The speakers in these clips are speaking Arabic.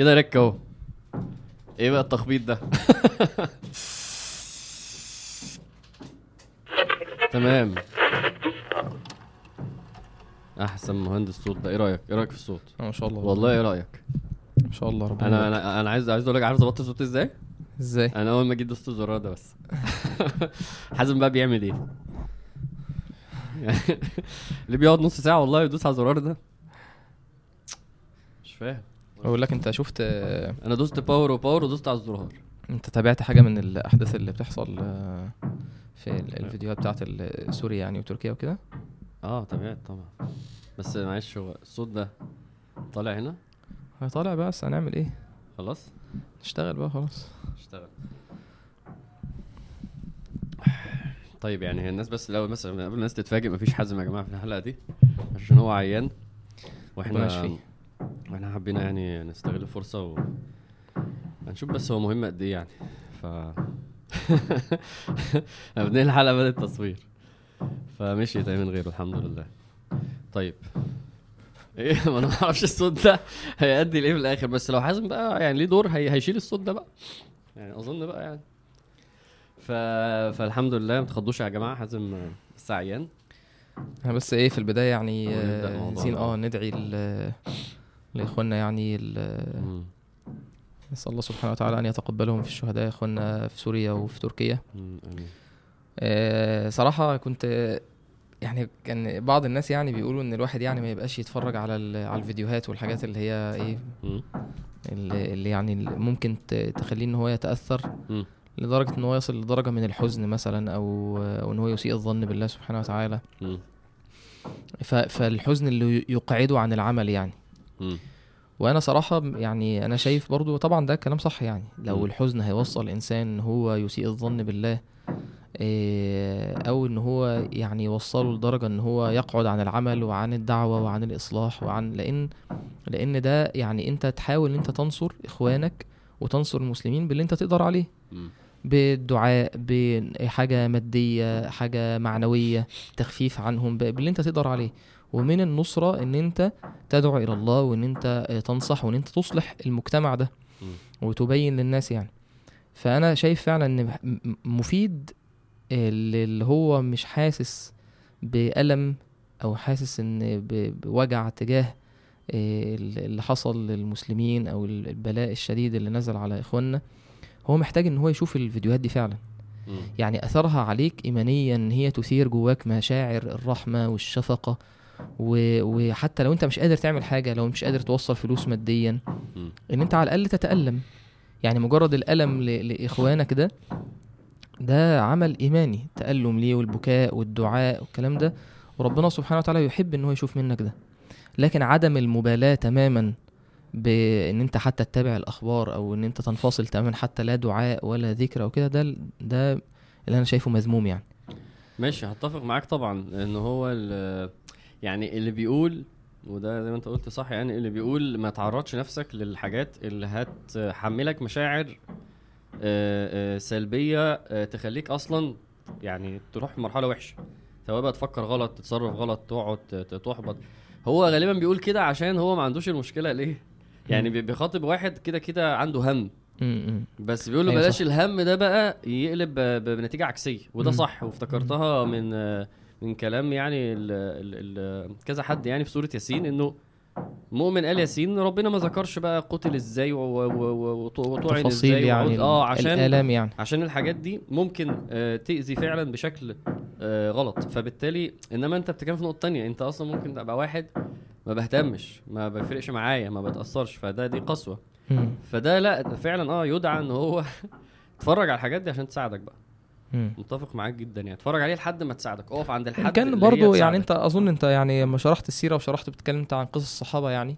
كده رك اهو. إيه بقى التخبيط ده؟ تمام. أحسن مهندس صوت ده إيه رأيك؟ إيه رأيك في الصوت؟ آه، ما شاء الله. والله إيه رأيك؟ ما شاء الله ربنا أنا يبارك. أنا أنا عايز عايز أقول لك عارف ظبطت صوتي إزاي؟ إزاي؟ أنا أول ما جيت دوست الزرار ده بس. حازم بقى بيعمل إيه؟ اللي بيقعد نص ساعة والله يدوس على الزرار ده. مش فاهم. أقول لك انت شفت أنا دوست power و power ودوست على الزرار انت تابعت حاجة من الأحداث اللي بتحصل آه، في ال- الفيديوهات بتاعت سوريا يعني وتركيا وكده؟ آه تمام طبعا. بس معلش هو الصوت ده طالع هنا؟ طالع بس هنعمل إيه؟ خلاص؟ نشتغل بقى خلاص. اشتغل طيب يعني الناس بس الأول مثلا قبل الناس تتفاجئ مفيش حازم يا جماعة في الحلقة دي عشان هو عيان وإحنا. وإحنا حبينا يعني نستغل الفرصه و هنشوف بس هو مهم قد إيه يعني. ف ابناء الحلقة بدات تصوير فمشيت من غيره الحمد لله. طيب. إيه؟ ما أنا ما أعرفش الصوت ده. هيأدي لإيه في الآخر؟ بس لو حازم بقى يعني ليه دور هي... هيشيل الصوت ده بقى. يعني أظن بقى يعني. ف... فالحمد لله ما تخضوش يا جماعة حازم آه، لسه عيان إحنا بس إيه في البداية يعني آه، ده. آه ندعي لاخواننا يعني ال- مم. نسأل الله سبحانه وتعالى أن يتقبلهم في الشهداء اخواننا في سوريا وفي تركيا. آه، صراحة كنت يعني كان بعض الناس يعني بيقولوا إن الواحد يعني ما يبقاش يتفرج على ال- على الفيديوهات والحاجات اللي هي إيه. اللي اللي يعني ممكن تخليه إن هو يتأثر مم. لدرجة إن هو يصل لدرجة من الحزن مثلا أو أو إن هو يسيء الظن بالله سبحانه وتعالى. فالحزن اللي يقعده عن العمل يعني. وأنا صراحة يعني أنا شايف برضو طبعا ده كلام صح يعني. لو. الحزن هيوصل انسان إن هو يسيء الظن بالله إيه، أو إن هو يعني يوصله لدرجة إن هو يقعد عن العمل وعن الدعوة وعن الإصلاح وعن لأن لأن ده يعني أنت تحاول أنت تنصر إخوانك وتنصر المسلمين باللي أنت تقدر عليه. بالدعاء بحاجة مادية حاجة معنوية تخفيف عنهم باللي أنت تقدر عليه. ومن النصرة إن أنت تدعو إلى الله وإن أنت آه، تنصح وإن أنت تصلح المجتمع ده. وتبين للناس يعني فأنا شايف فعلا إن مفيد اللي اللي هو مش حاسس بألم أو حاسس إن بوجع تجاه آه، اللي حصل للمسلمين أو البلاء الشديد اللي نزل على إخواننا هو محتاج إن هو يشوف الفيديوهات دي فعلا. يعني أثرها عليك ايمانيا إن هي تثير جواك مشاعر الرحمة والشفقة و... وحتى لو انت مش قادر تعمل حاجة لو مش قادر توصل فلوس ماديا. ان انت على الأقل تتألم. يعني مجرد الألم ل... لإخوانك ده ده عمل إيماني. تألم ليه والبكاء والدعاء والكلام ده. وربنا سبحانه وتعالى يحب إن هو يشوف منك ده. لكن عدم المبالاة تماما بإن انت حتى تتابع الأخبار أو إن انت تنفصل تماما حتى لا دعاء ولا ذكر أو كده ده ده اللي أنا شايفه مذموم يعني. ماشي هتفق معاك طبعا إن هو يعني اللي بيقول وده زي ما انت قلت صح يعني اللي بيقول ما تعرضش نفسك للحاجات اللي هتحملك مشاعر آه، آه، سلبية آه، تخليك أصلا يعني تروح مرحلة وحشة. سواء بقى تفكر غلط تتصرف غلط تقعد تحبط. هو غالبا بيقول كده عشان هو ما عندوش المشكلة. ليه؟ يعني بيخاطب واحد كده كده عنده هم. بس بيقول له أيوة بلاش. الهم ده بقى يقلب بنتيجة عكسية وده. صح وافتكرتها من من كلام يعني ال ال ال كذا حد يعني في سورة ياسين إنه مؤمن قال ياسين ربنا ما ذكرش بقى قتل إزاي وطعن إزاي يعني آه عشان الآلام يعني. عشان الحاجات دي ممكن آه، تأذي فعلا بشكل آه، غلط. فبالتالي إنما أنت بتتكلم في نقطة تانية. أنت أصلا ممكن تبقى واحد ما بهتمش ما بيفرقش معايا ما بتأثرش. فده دي قسوة. فده لا فعلا آه يدعى إن هو اتفرج على الحاجات دي عشان تساعدك بقى. مم. متفق معاك جدا يعني اتفرج عليه لحد ما تساعدك اقف عند الحد كان برضو يعني. انت اظن انت يعني لما شرحت السيرة وشرحت بتتكلم عن قصص الصحابة يعني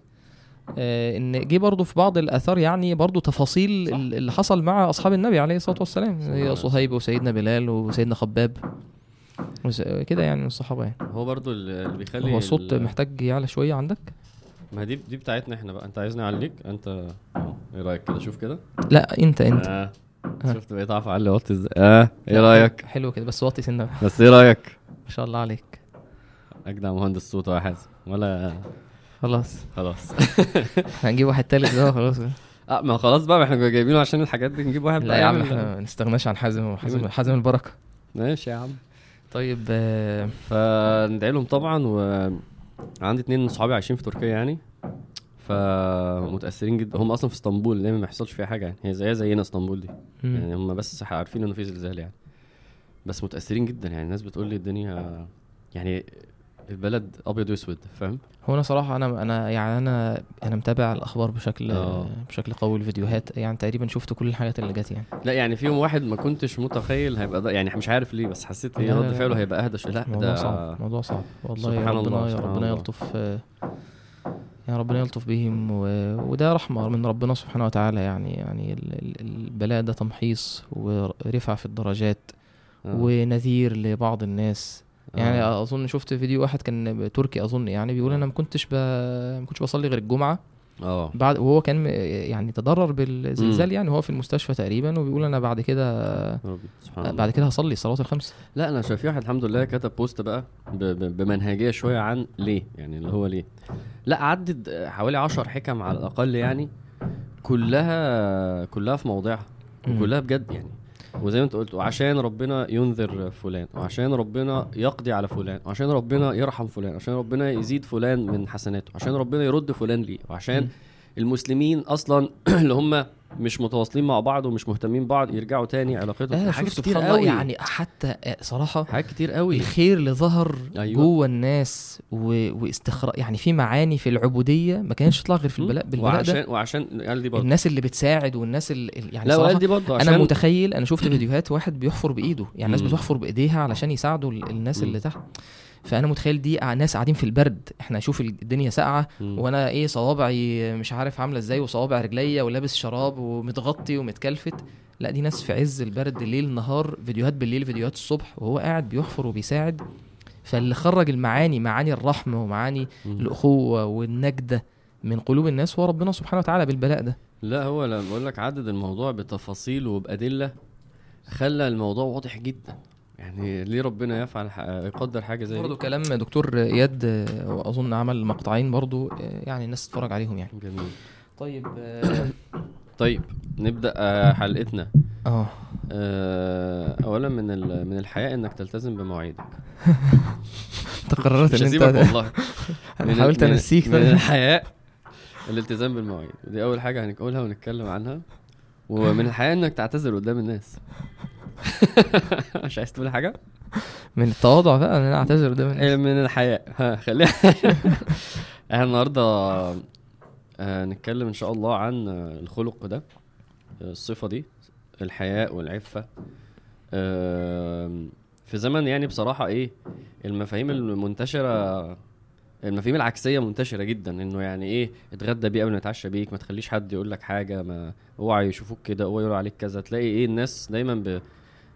آه ان جه برضو في بعض الآثار يعني برضو تفاصيل صح. اللي حصل مع أصحاب النبي عليه الصلاة والسلام زي. صهيب وسيدنا بلال وسيدنا خباب كده يعني الصحابة يعني هو برضو اللي بيخلي هو الصوت ال- محتاج يعلى شوية عندك ما دي دي بتاعتنا إحنا بقى انت عايزني أعليك انت إيه رأيك كده شوف كده لا انت انت ها. شفت بقيت عارف اعلي وطي إزاي آه إيه رأيك؟ حلو كده بس واطي سنة. بس إيه رأيك؟ ما شاء الله عليك. اجدع مهندس صوت يا حازم ولا خلاص. خلاص. هنجيب واحد تالت ده خلاص آه ما خلاص بقى إحنا جايبينه عشان الحاجات دي نجيب واحد لا بقى يا عم إحنا ما نستغناش عن حازم حازم حازم البركة. ماشي يا عم. طيب آه، فندعي لهم طبعا وعندي اتنين صحابي عايشين في تركيا يعني. فمتأثرين جدا. هم أصلا في إسطنبول اللي ما يحصلش فيها حاجة يعني؟ هي زيها زينا إسطنبول دي. مم. يعني هم بس عارفين إنه في زلزال يعني. بس متأثرين جدا يعني. الناس بتقول لي الدنيا يعني البلد أبيض وأسود فاهم؟ هو أنا صراحة أنا أنا يعني أنا أنا متابع الأخبار بشكل آه. بشكل قوي الفيديوهات يعني تقريبا شفت كل الحاجات اللي جت يعني. لا يعني فيهم واحد ما كنتش متخيل هيبقى ده يعني مش عارف ليه بس حسيت إيه لا، رد. فعله هيبقى أهدى شوية. لا موضوع ده صعب موضوع صعب. والله سبحان ربنا الله، ربنا. يلطف آه، يا ربنا يلطف بهم و... وده رحمة من ربنا سبحانه وتعالى يعني يعني ال- ال- البلاء ده تمحيص ورفع في الدرجات آه. ونذير لبعض الناس يعني آه. أظن شفت فيديو واحد كان تركي أظن يعني بيقول أنا ما كنتش ب... ما كنتش بصلي غير الجمعة آه. بعد وهو كان يعني تضرر بالزلزال. يعني هو في المستشفى تقريبا وبيقول أنا بعد كده سبحان الله. بعد كده هصلي الصلوات الخمس لا أنا شايف في واحد الحمد لله كتب بوست بقى بمنهجية شوية عن ليه يعني اللي هو ليه. لا عدد حوالي عشر حكم على الأقل يعني كلها كلها في موضعها. وكلها بجد يعني. وزي ما انت قلت وعشان ربنا ينذر فلان وعشان ربنا يقضي على فلان وعشان ربنا يرحم فلان وعشان ربنا يزيد فلان من حسناته وعشان ربنا يرد فلان ليه وعشان. المسلمين أصلا اللي هم مش متواصلين مع بعض ومش مهتمين بعض يرجعوا تاني علاقتهم آه حاجات كتير قوي يعني حتى آه، صراحة حاجات كتير قوي الخير اللي ظهر أيوة. جوه الناس و... واستخراج يعني في معاني في العبودية ما كانتش تطلع غير في البلاء بالبلاء ده وعشان وعشان قال دي برضه الناس اللي بتساعد والناس اللي يعني لا صراحة دي برضه عشان أنا متخيل أنا شفت فيديوهات واحد بيحفر بإيده يعني الناس. بتحفر بإيديها علشان يساعدوا ال- الناس. اللي تحت فأنا متخيل دي ناس قاعدين في البرد. إحنا شوف الدنيا ساقعة. وأنا إيه صوابعي مش عارف عاملة إزاي وصوابع رجليا ولابس شراب ومتغطي ومتكلفت. لا دي ناس في عز البرد ليل نهار فيديوهات بالليل فيديوهات الصبح وهو قاعد بيحفر وبيساعد. فاللي خرج المعاني معاني الرحمه ومعاني مم. الأخوة والنجدة من قلوب الناس هو ربنا سبحانه وتعالى بالبلاء ده. لا هو لما بقول لك عدد الموضوع بتفاصيل وبأدلة خلى الموضوع واضح جدا. يعني ليه ربنا يفعل يقدر حاجة زي برضه دي كلام دكتور إياد آه، واظن عمل مقطعين برضه آه، يعني الناس تتفرج عليهم يعني. جميل. طيب آه طيب نبدأ آه، حلقتنا. آه. آه، أولا من ال- من الحياء إنك تلتزم بمواعيدك. أنت قررت إن أنت والله. أنا حاولت أنسيك. من الحياء الالتزام بالمواعيد. ودي أول حاجة هنقولها ونتكلم عنها. ومن الحياء إنك تعتذر قدام الناس. مش عايز تقول حاجة؟ من التواضع بقى ان أنا اعتذر الناس إيه من الحياء ها خليها. إحنا النهارده آه، نتكلم إن شاء الله عن آه، الخلق ده آه، الصفة دي الحياء والعفة. في زمن يعني بصراحة إيه المفاهيم المنتشرة المفاهيم العكسية منتشرة جدا. إنه يعني إيه اتغدى بيه قبل ما يتعشى بيك ما تخليش حد يقول لك حاجة ما أوعى يشوفوك كده أوعى يقولوا عليك كذا. تلاقي إيه الناس دايما ب...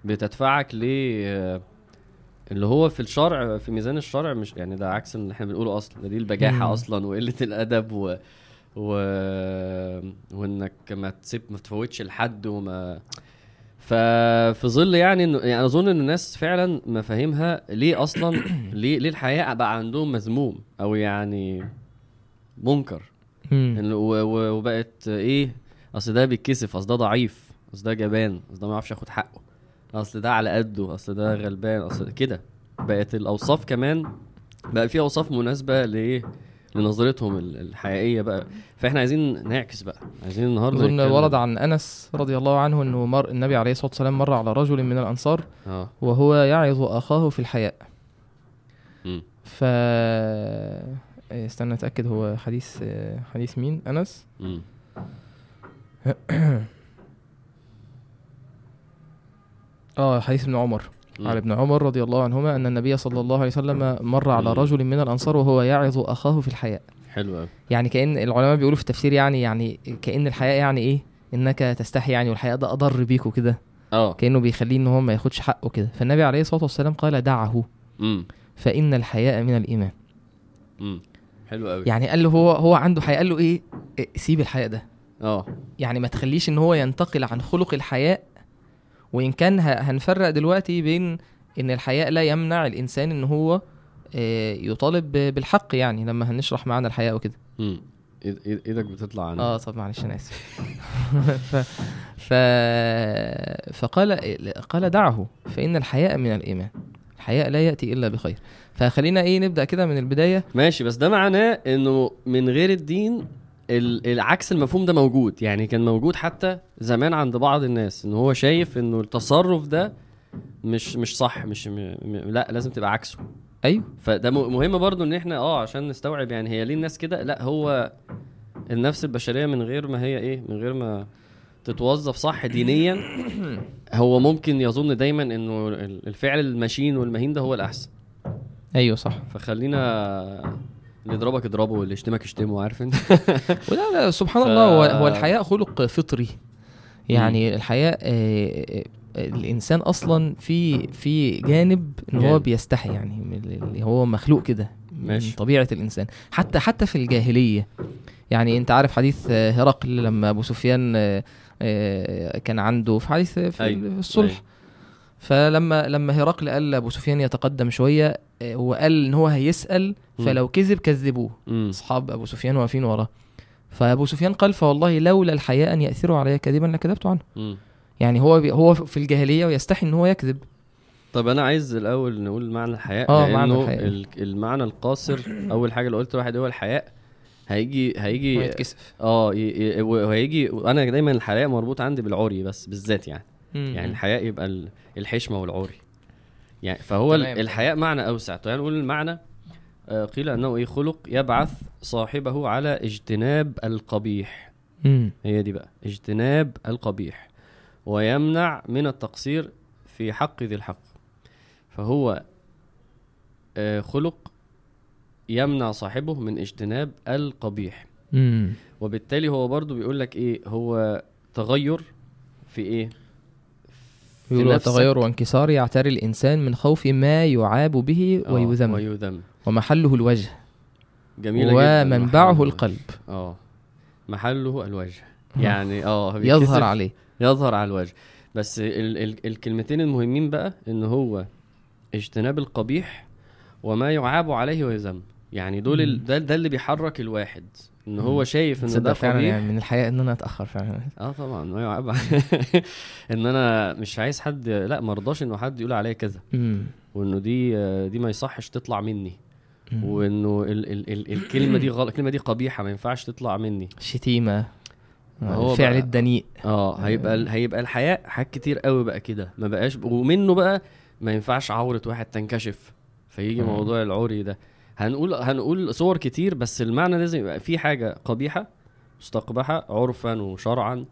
بتدفعك ل اللي هو في الشرع في ميزان الشرع مش يعني ده عكس اللي إحنا بنقوله أصلا. دي البجاحة مم. أصلا وقلة الأدب و... و... وإنك ما تسيب ما تفوتش لحد وما ففي ظل يعني إنه يعني أظن إن الناس فعلا مفاهيمها ليه أصلا ليه ليه الحياء بقى عندهم مذموم أو يعني منكر؟ وبقت إيه أصل ده بيتكسف أصل ده ضعيف أصل ده جبان أصل ده ما يعرفش ياخد حقه. أصل ده على قده أصل ده غلبان أصل كده. بقت الأوصاف كمان بقى في أوصاف مناسبة لإيه؟ لنظرتهم ال- الحقيقية بقى. فإحنا عايزين نعكس بقى عايزين النهارده أظن ورد عن أنس رضي الله عنه إنه مر النبي عليه الصلاة والسلام مر على رجل من الأنصار آه. وهو يعظ أخاه في الحياء. ف استنى أتأكد هو حديث حديث مين؟ أنس مم. آه حديث ابن عمر. عن ابن عمر رضي الله عنهما أن النبي صلى الله عليه وسلم مر على. رجل من الأنصار وهو يعظ أخاه في الحياء. حلو قوي يعني كأن العلماء بيقولوا في التفسير يعني يعني كأن الحياء يعني إيه؟ إنك تستحي يعني والحياء ده أضر بيك وكده آه. كأنه بيخليه إن هو ما ياخدش حقه كده. فالنبي عليه الصلاة والسلام قال دعه. امم فإن الحياء من الإيمان. امم حلو قوي يعني قال له هو هو عنده حياء. قال له إيه؟ إيه، سيب الحياء ده. آه. يعني ما تخليش إن هو ينتقل عن خلق الحياء وإن كان هنفرق دلوقتي بين إن الحياء لا يمنع الإنسان إن هو آه، يطالب بالحق يعني لما هنشرح معانا الحياء وكده. إيدك بتطلع عن آه طب معلش أنا آسف. ف... ف... فقال قال دعه فإن الحياء من الإيمان. الحياء لا يأتي إلا بخير. فخلينا إيه نبدأ كده من البداية. ماشي بس ده معناه إنه من غير الدين ال- العكس المفهوم ده موجود. يعني كان موجود حتى زمان عند بعض الناس إن هو شايف إنه التصرف ده مش مش صح مش م... م... لأ لازم تبقى عكسه. أيوه. فده مهم برضو إن إحنا آه عشان نستوعب يعني هي ليه الناس كده؟ لأ هو النفس البشرية من غير ما هي إيه من غير ما تتوظف صح دينيا هو ممكن يظن دايما إنه ال- الفعل المشين والمهين ده هو الأحسن. أيوه صح. فخلينا اللي يضربك اضربه واللي يشتمك اشتمه عارف انت ولا لا سبحان ف- الله هو, هو الحياء خلق فطري يعني الحياء آه، آه، الإنسان أصلا في في جانب إن هو. بيستحي يعني اللي هو مخلوق كده من ماشي. طبيعة الإنسان حتى حتى في الجاهلية يعني أنت عارف حديث آه، هرقل لما أبو سفيان آه، آه، كان عنده في حديث في أيوة، الصلح أيوة. فلما لما هرقل قال لأبو سفيان يتقدم شوية آه، هو قال إن هو هيسأل. فلو كذب كذبوه. أصحاب أبو سفيان واقفين وراه فأبو سفيان قال فوالله لولا الحياء أن يأثروا علي كذبا لكذبت عنه مم. يعني هو هو في الجاهلية ويستحي إن هو يكذب طب أنا عايز الأول نقول معنى الحياء لأنه معنى الحياء. ال- المعنى القاصر أول حاجة اللي قلت واحد هو الحياء هيجي هيجي آه وهيجي أنا دايما الحياء مربوط عندي بالعري بس بالذات يعني يعني الحياء يبقى ال- الحشمة والعري. يعني فهو تمام. الحياء معنى أوسع. طيب نقول المعنى آه، قيل أنه إيه خلق يبعث صاحبه على اجتناب القبيح. مم. هي دي بقى اجتناب القبيح. ويمنع من التقصير في حق ذي الحق. فهو آه، خلق يمنع صاحبه من اجتناب القبيح. مم. وبالتالي هو برضو بيقول لك إيه هو تغير في إيه؟ في يقول نفسك. تغير وانكسار يعتري الإنسان من خوف ما يعاب به آه، ويذم. ويذم. ومحله الوجه. جميلة ومنبعه القلب. آه. محله الوجه. يعني آه يظهر عليه. يظهر على الوجه. بس ال ال الكلمتين المهمين بقى إن هو اجتناب القبيح وما يعاب عليه ويذم. يعني دول ال-. ده, ده اللي بيحرك الواحد. إن. هو شايف ان ده فعلا يعني من الحياء إن أنا أتأخر فعلا. آه طبعا يعاب عليه إن أنا مش عايز حد لأ ما رضاش إنه حد يقول عليا كذا. وإنه دي دي ما يصحش تطلع مني. وإنه ال ال ال الكلمة دي غلط الكلمة دي قبيحة ما ينفعش تطلع مني. شتيمة. هو الفعل بقى- الدنيء. آه هيبقى هيبقى الحياء حاجات كتير قوي بقى كده. ما بقاش ومنه بقى ما ينفعش عورة واحد تنكشف. فيجي. موضوع العري ده. هنقول هنقول صور كتير بس المعنى لازم يبقى في حاجة قبيحة مستقبحة عرفا وشرعا.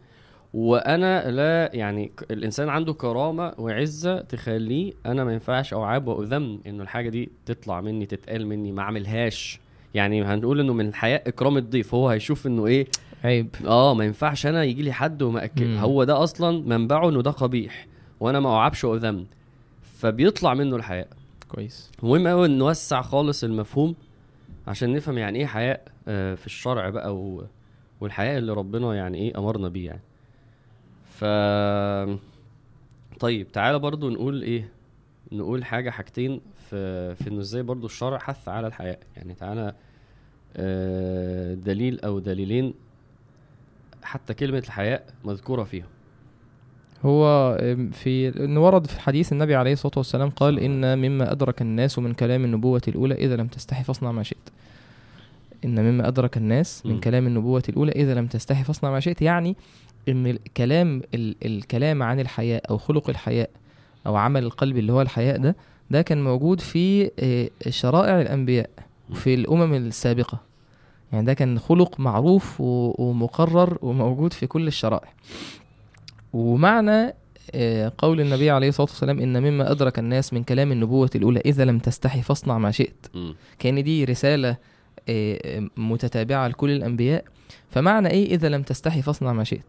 وأنا لا يعني الإنسان عنده كرامة وعزة تخليه أنا ما ينفعش اوعاب واذم إنه الحاجة دي تطلع مني تتقال مني ما أعملهاش. يعني هنقول إنه من الحياء إكرام الضيف هو هيشوف إنه إيه؟ عيب. آه ما ينفعش أنا يجي لي حد وما اكل. هو ده أصلا منبعه إنه ده قبيح وأنا ما أوعبش واذم فبيطلع منه الحياء كويس. مهم قوي نوسع خالص المفهوم عشان نفهم يعني إيه حياء آه، في الشرع بقى و... والحياء اللي ربنا يعني إيه أمرنا بيه يعني. ف طيب تعالى برضو نقول إيه نقول حاجة حاجتين في في إنه إزاي برضو الشرع حث على الحياء. يعني تعالى آه، دليل أو دليلين حتى كلمة الحياء مذكورة فيهم. هو في انه ورد في حديث النبي عليه الصلاة والسلام قال إن مما أدرك الناس من كلام النبوة الأولى إذا لم تستحي فاصنع ما شئت. إن مما أدرك الناس من. كلام النبوة الأولى إذا لم تستحي فاصنع ما شئت. يعني إن الكلام ال الكلام عن الحياء أو خلق الحياء أو عمل القلب اللي هو الحياء ده ده كان موجود في آه، شرائع الأنبياء وفي الأمم السابقة. يعني ده كان خلق معروف ومقرر وموجود في كل الشرائع. ومعنى آه، قول النبي عليه الصلاة والسلام إن مما أدرك الناس من كلام النبوة الأولى إذا لم تستحي فاصنع ما شئت. كأن دي رسالة آه، متتابعة لكل الأنبياء فمعنى إيه إذا لم تستحي فاصنع ما شئت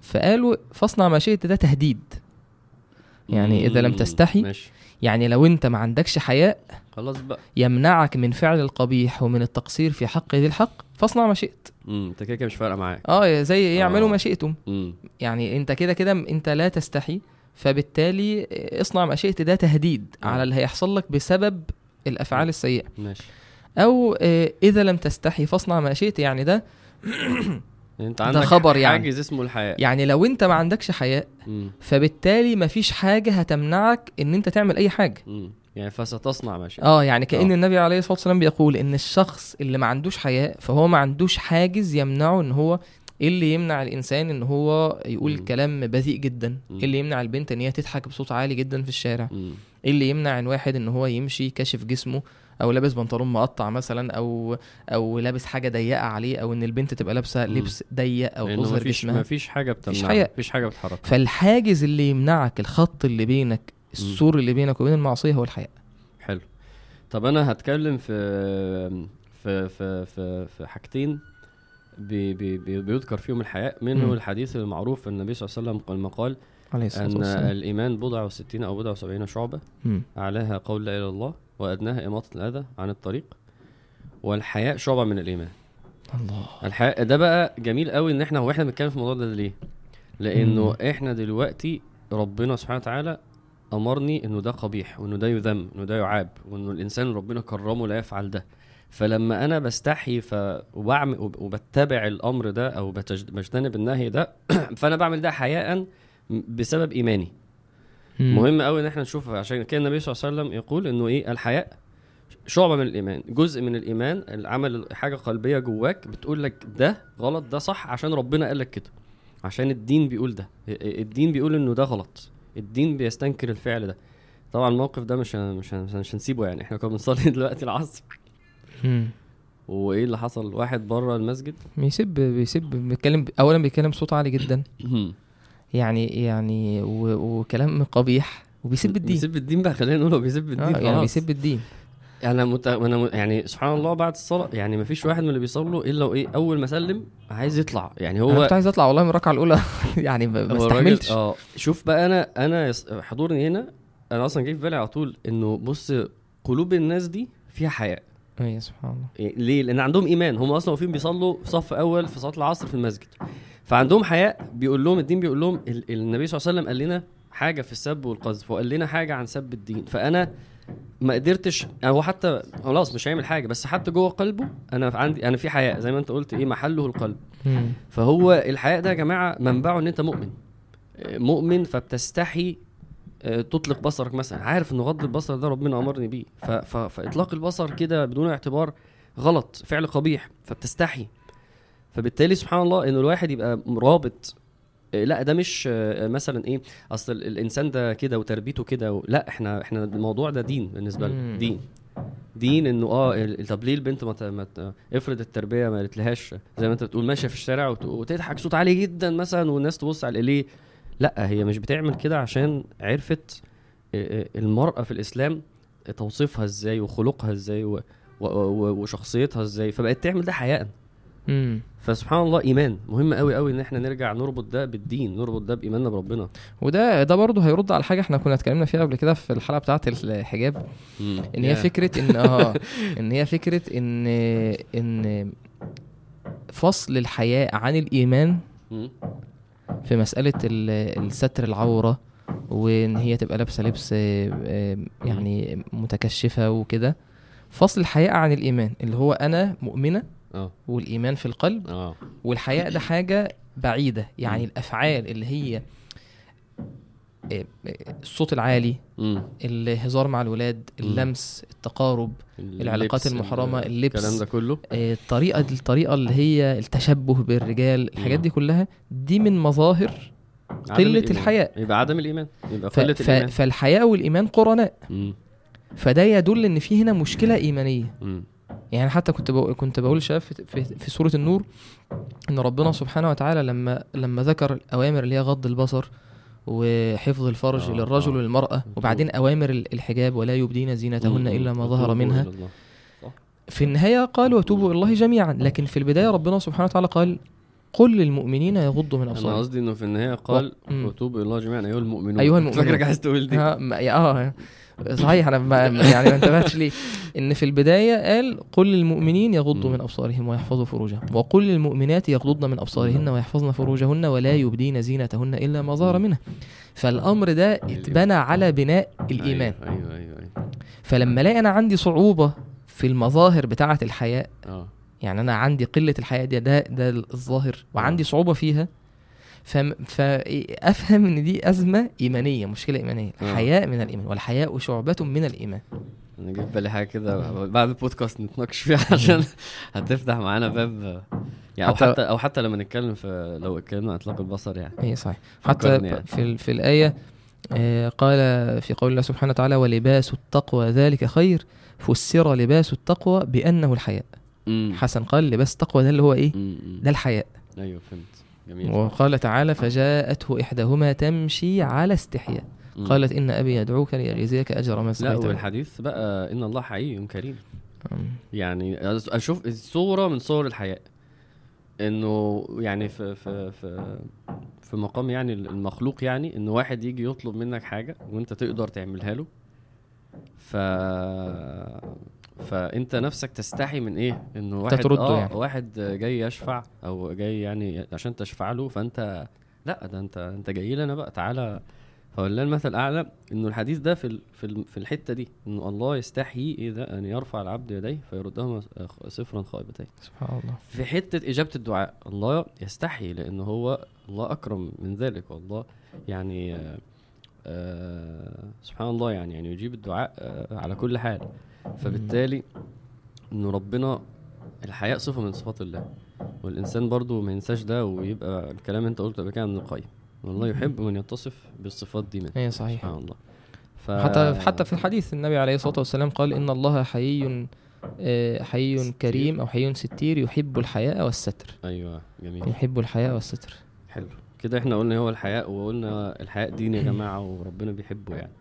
فقالوا فاصنع ما شئت ده تهديد يعني إذا لم. تستحي ماشي يعني لو انت ما عندكش حياء خلاص بقى. يمنعك من فعل القبيح ومن التقصير في حق ذي الحق فاصنع ما شئت. امم انت كده كده مش فارقة معاك. آه زي إيه اعملوا آه. ما شئتم. امم يعني انت كده كده انت لا تستحي فبالتالي اصنع ما شئت ده تهديد آه. على اللي هيحصل لك بسبب الأفعال السيئة. ماشي. أو آه، إذا لم تستحي فاصنع ما شئت يعني ده انت ده عندك خبر يعني. حاجز اسمه الحياء يعني لو انت ما عندكش حياء. فبالتالي مفيش حاجة هتمنعك ان انت تعمل اي حاجة مم. يعني فستصنع ما شئت آه يعني كأن آه. النبي عليه الصلاة والسلام بيقول إن الشخص اللي ما عندوش حياء فهو ما عندوش حاجز يمنعه إن هو إيه اللي يمنع الإنسان إن هو يقول مم. كلام بذيء جدا. إيه اللي يمنع البنت إن هي تضحك بصوت عالي جدا في الشارع. إيه اللي يمنع الواحد إن هو يمشي كاشف جسمه أو لابس بنطلون مقطع مثلا أو أو لابس حاجة ضيقة عليه أو إن البنت تبقى لابسة. لبس ضيق أو تظهر جسمها. مفيش حاجة حياء. مفيش حاجة. بتحرك فالحاجز اللي يمنعك الخط اللي بينك السور اللي بينك وبين المعصية هو الحياء حلو. طب أنا هتكلم في في في في, في حاجتين. بي بي بي بيذكر فيهم الحياء منه مم. الحديث المعروف النبي صلى الله عليه وسلم لما قال عليه الصلاة أن والسلام. الإيمان بضع وستين أو بضع وسبعين شعبة. مم. اعلاها قول لا إله إلا الله وأدناها إماطة الأذى عن الطريق. والحياء شعبة من الإيمان. الله. الحياء ده بقى جميل قوي إن إحنا هو إحنا بنتكلم في الموضوع ده ليه؟ لأنه إحنا دلوقتي ربنا سبحانه وتعالى أمرني إنه ده قبيح وإنه ده يذم وإنه ده يعاب وإنه الإنسان ربنا كرمه لا يفعل ده. فلما أنا بستحي ف وبعمل وب- وبتبع الأمر ده أو بجتنب النهي ده فأنا بعمل ده حياء بسبب إيماني. مهم قوي إن إحنا نشوف عشان كده النبي صلى الله عليه وسلم يقول إنه إيه؟ الحياء شعبة من الإيمان جزء من الإيمان العمل حاجة قلبية جواك بتقول لك ده غلط ده صح عشان ربنا قال لك كده. عشان الدين بيقول ده. الدين بيقول إنه ده غلط. الدين بيستنكر الفعل ده. طبعا الموقف ده مش مش مش هنسيبه يعني. إحنا كنا بنصلي دلوقتي العصر. مم. وإيه اللي حصل؟ واحد بره المسجد. بيسب بيسب بيتكلم اولا بيتكلم بصوت عالي جدا. يعني يعني و... وكلام قبيح وبيسب الدين. بيسب الدين بقى خلينا نقول هو بيسب الدين آه يعني. بيسب الدين. أنا مت... أنا م... يعني سبحان الله بعد الصلاة يعني ما فيش واحد من اللي بيصلوا إلا وإيه أول ما سلم عايز يطلع. يعني هو أنا كنت عايز أطلع والله من الركعة الأولى. يعني ما استحملتش. آه شوف بقى أنا أنا حضوري هنا أنا أصلا جاي في بالي على طول إنه بص قلوب الناس دي فيها حياء. اي سبحان الله. إيه، ليه؟ لأن عندهم إيمان. هم أصلا واقفين بيصلوا في صف أول في صلاة العصر في المسجد. فعندهم حياء. بيقول لهم الدين بيقول لهم ال- النبي صلى الله عليه وسلم قال لنا حاجة في السب والقذف وقال لنا حاجة عن سب الدين. فأنا ما قدرتش هو حتى خلاص مش هيعمل حاجة بس حتى جوه قلبه أنا عندي أنا في حياء. زي ما أنت قلت إيه محله القلب. فهو الحياء ده يا جماعة منبعه إن أنت مؤمن. مؤمن فبتستحي تطلق بصرك مثلا. عارف ان غض البصر ده ربنا أمرني بيه. ف- ف- فإطلاق البصر كده بدون اعتبار غلط فعل قبيح فبتستحي. فبالتالي سبحان الله إنه الواحد يبقى رابط آه، لا ده مش آه، مثلا إيه أصل ال- الإنسان ده كده وتربيته كده. لا إحنا إحنا الموضوع ده دين بالنسبة لنا. دين. دين إنه آه طب ليه البنت ما افرض التربية ما قالتلهاش زي ما أنت بتقول ماشية في الشارع وت- وتضحك صوت عالي جدا مثلا والناس تبص على ليه لا هي مش بتعمل كده عشان عرفت آه، آه، المرأة في الإسلام توصيفها إزاي وخلقها إزاي و- و- و- وشخصيتها إزاي فبقت تعمل ده حياء مم. فسبحان الله إيمان مهم قوي قوي إن إحنا نرجع نربط ده بالدين نربط ده بإيماننا بربنا وده ده برضه هيرد على حاجة إحنا كنا اتكلمنا فيها قبل كده في الحلقة بتاعة الحجاب إن هي. فكرة إن آه إن هي فكرة إن إن فصل الحياء عن الإيمان مم. في مسألة ال- الستر العورة وإن هي تبقى لابسة لبس آه، آه، يعني متكشفة وكده. فصل الحياء عن الإيمان اللي هو أنا مؤمنة آه. والإيمان في القلب والحياء ده حاجة بعيدة. يعني. الأفعال اللي هي آه، آه، الصوت العالي مم. الهزار مع الولاد مم. اللمس التقارب العلاقات اللبس، المحرمة، ال- اللبس. الكلام ده كله آه، الطريقة الطريقة اللي هي التشبه بالرجال الحاجات آه. دي كلها دي من مظاهر عدم قلة الإيمان. الحياء يبقى عدم الإيمان يبقى. قلة ف... الإيمان فالحياء والإيمان قرناء مم. فده يدل إن في هنا مشكلة إيمانية مم. يعني حتى كنت بقول كنت بقول شاف في, في, في سورة النور إن ربنا سبحانه وتعالى لما لما ذكر الأوامر اللي هي غض البصر وحفظ الفرج آه، للرجل آه. والمرأة وبعدين أوامر ال- الحجاب ولا يبدين زينتهن. إلا ما ظهر منها إلى. في النهاية قال وتوبوا إلى الله جميعا لكن في البداية ربنا سبحانه وتعالى قال قل للمؤمنين يغضوا من أنا أبصارهم قصدي إنه في النهاية قال. وتوبوا إلى الله جميعا أيها المؤمنون أيها كنت المؤمنون. فاكرك عايز تقول دي آه صحيح أنا ما يعني ما انتبهتش ليه. إن في البداية قال قل للمؤمنين يغضوا. من أبصارهم ويحفظوا فروجهم وقل للمؤمنات يغضضن من أبصارهن ويحفظن فروجهن ولا يبدين زينتهن إلا ما ظهر منها فالأمر ده اتبنى على بناء الإيمان. أيوه أيوه أيوه, أيوة. فلما الاقي أنا عندي صعوبة في المظاهر بتاعة الحياء آه. يعني أنا عندي قلة الحياء دي ده ده الظاهر وعندي صعوبة فيها فافهم إن دي أزمة إيمانية مشكلة إيمانية. آه. حياء من الإيمان والحياء شعبة من الإيمان. أنا في بالي حاجة كده بعد البودكاست نتناقش فيها عشان هتفتح معانا باب. يعني أو حتى- حتى أو حتى لما نتكلم في لو اتكلمنا عن إطلاق البصر يعني. اي صحيح. حتى يعني. في في الآية آه، قال في قول الله سبحانه وتعالى ولباس التقوى ذلك خير فسر لباس التقوى بأنه الحياء. حسن قال لباس التقوى ده اللي هو إيه. ده الحياء. أيوه فهمت. جميل وقال تعالى فجاءته إحداهما تمشي على استحياء. قالت إن أبي يدعوك ليجزيك أجر ما لا سقيت له. والحديث بقى إن الله حي كريم. يعني أشوف صوره من صور الحياء إنه يعني في في في في مقام يعني المخلوق يعني إن واحد يجي يطلب منك حاجة وأنت تقدر تعملها له ف فانت نفسك تستحي من إيه؟ إنه واحد ترده آه يعني. واحد جاي يشفع أو جاي يعني عشان تشفع له فانت لا ده انت انت جاي لي أنا بقى تعالى. فولله المثل الاعلى انه الحديث ده في في في الحتة دي انه الله يستحيي اذا ان يرفع العبد يديه فيردهما صفرا خائبتين. سبحان الله. في حتة إجابة الدعاء الله يستحي لأن هو الله أكرم من ذلك والله يعني آه آه سبحان الله يعني يعني يجيب الدعاء آه على كل حال. فبالتالي انه ربنا الحياء صفة من صفات الله والإنسان برضو ما ينساش ده ويبقى الكلام أنت قلته قبل كده من القيم. والله يحب من يتصف بالصفات دي منه. اي صحيح سبحان الله. ف... حتى حتى في الحديث النبي عليه الصلاة والسلام قال إن الله حيي آه، ستير. كريم أو حيي ستير يحب الحياء والستر. أيوه جميل. يحب الحياء والستر. حلو. كده إحنا قلنا هو الحياء وقلنا الحياء دين يا جماعة وربنا بيحبه يعني.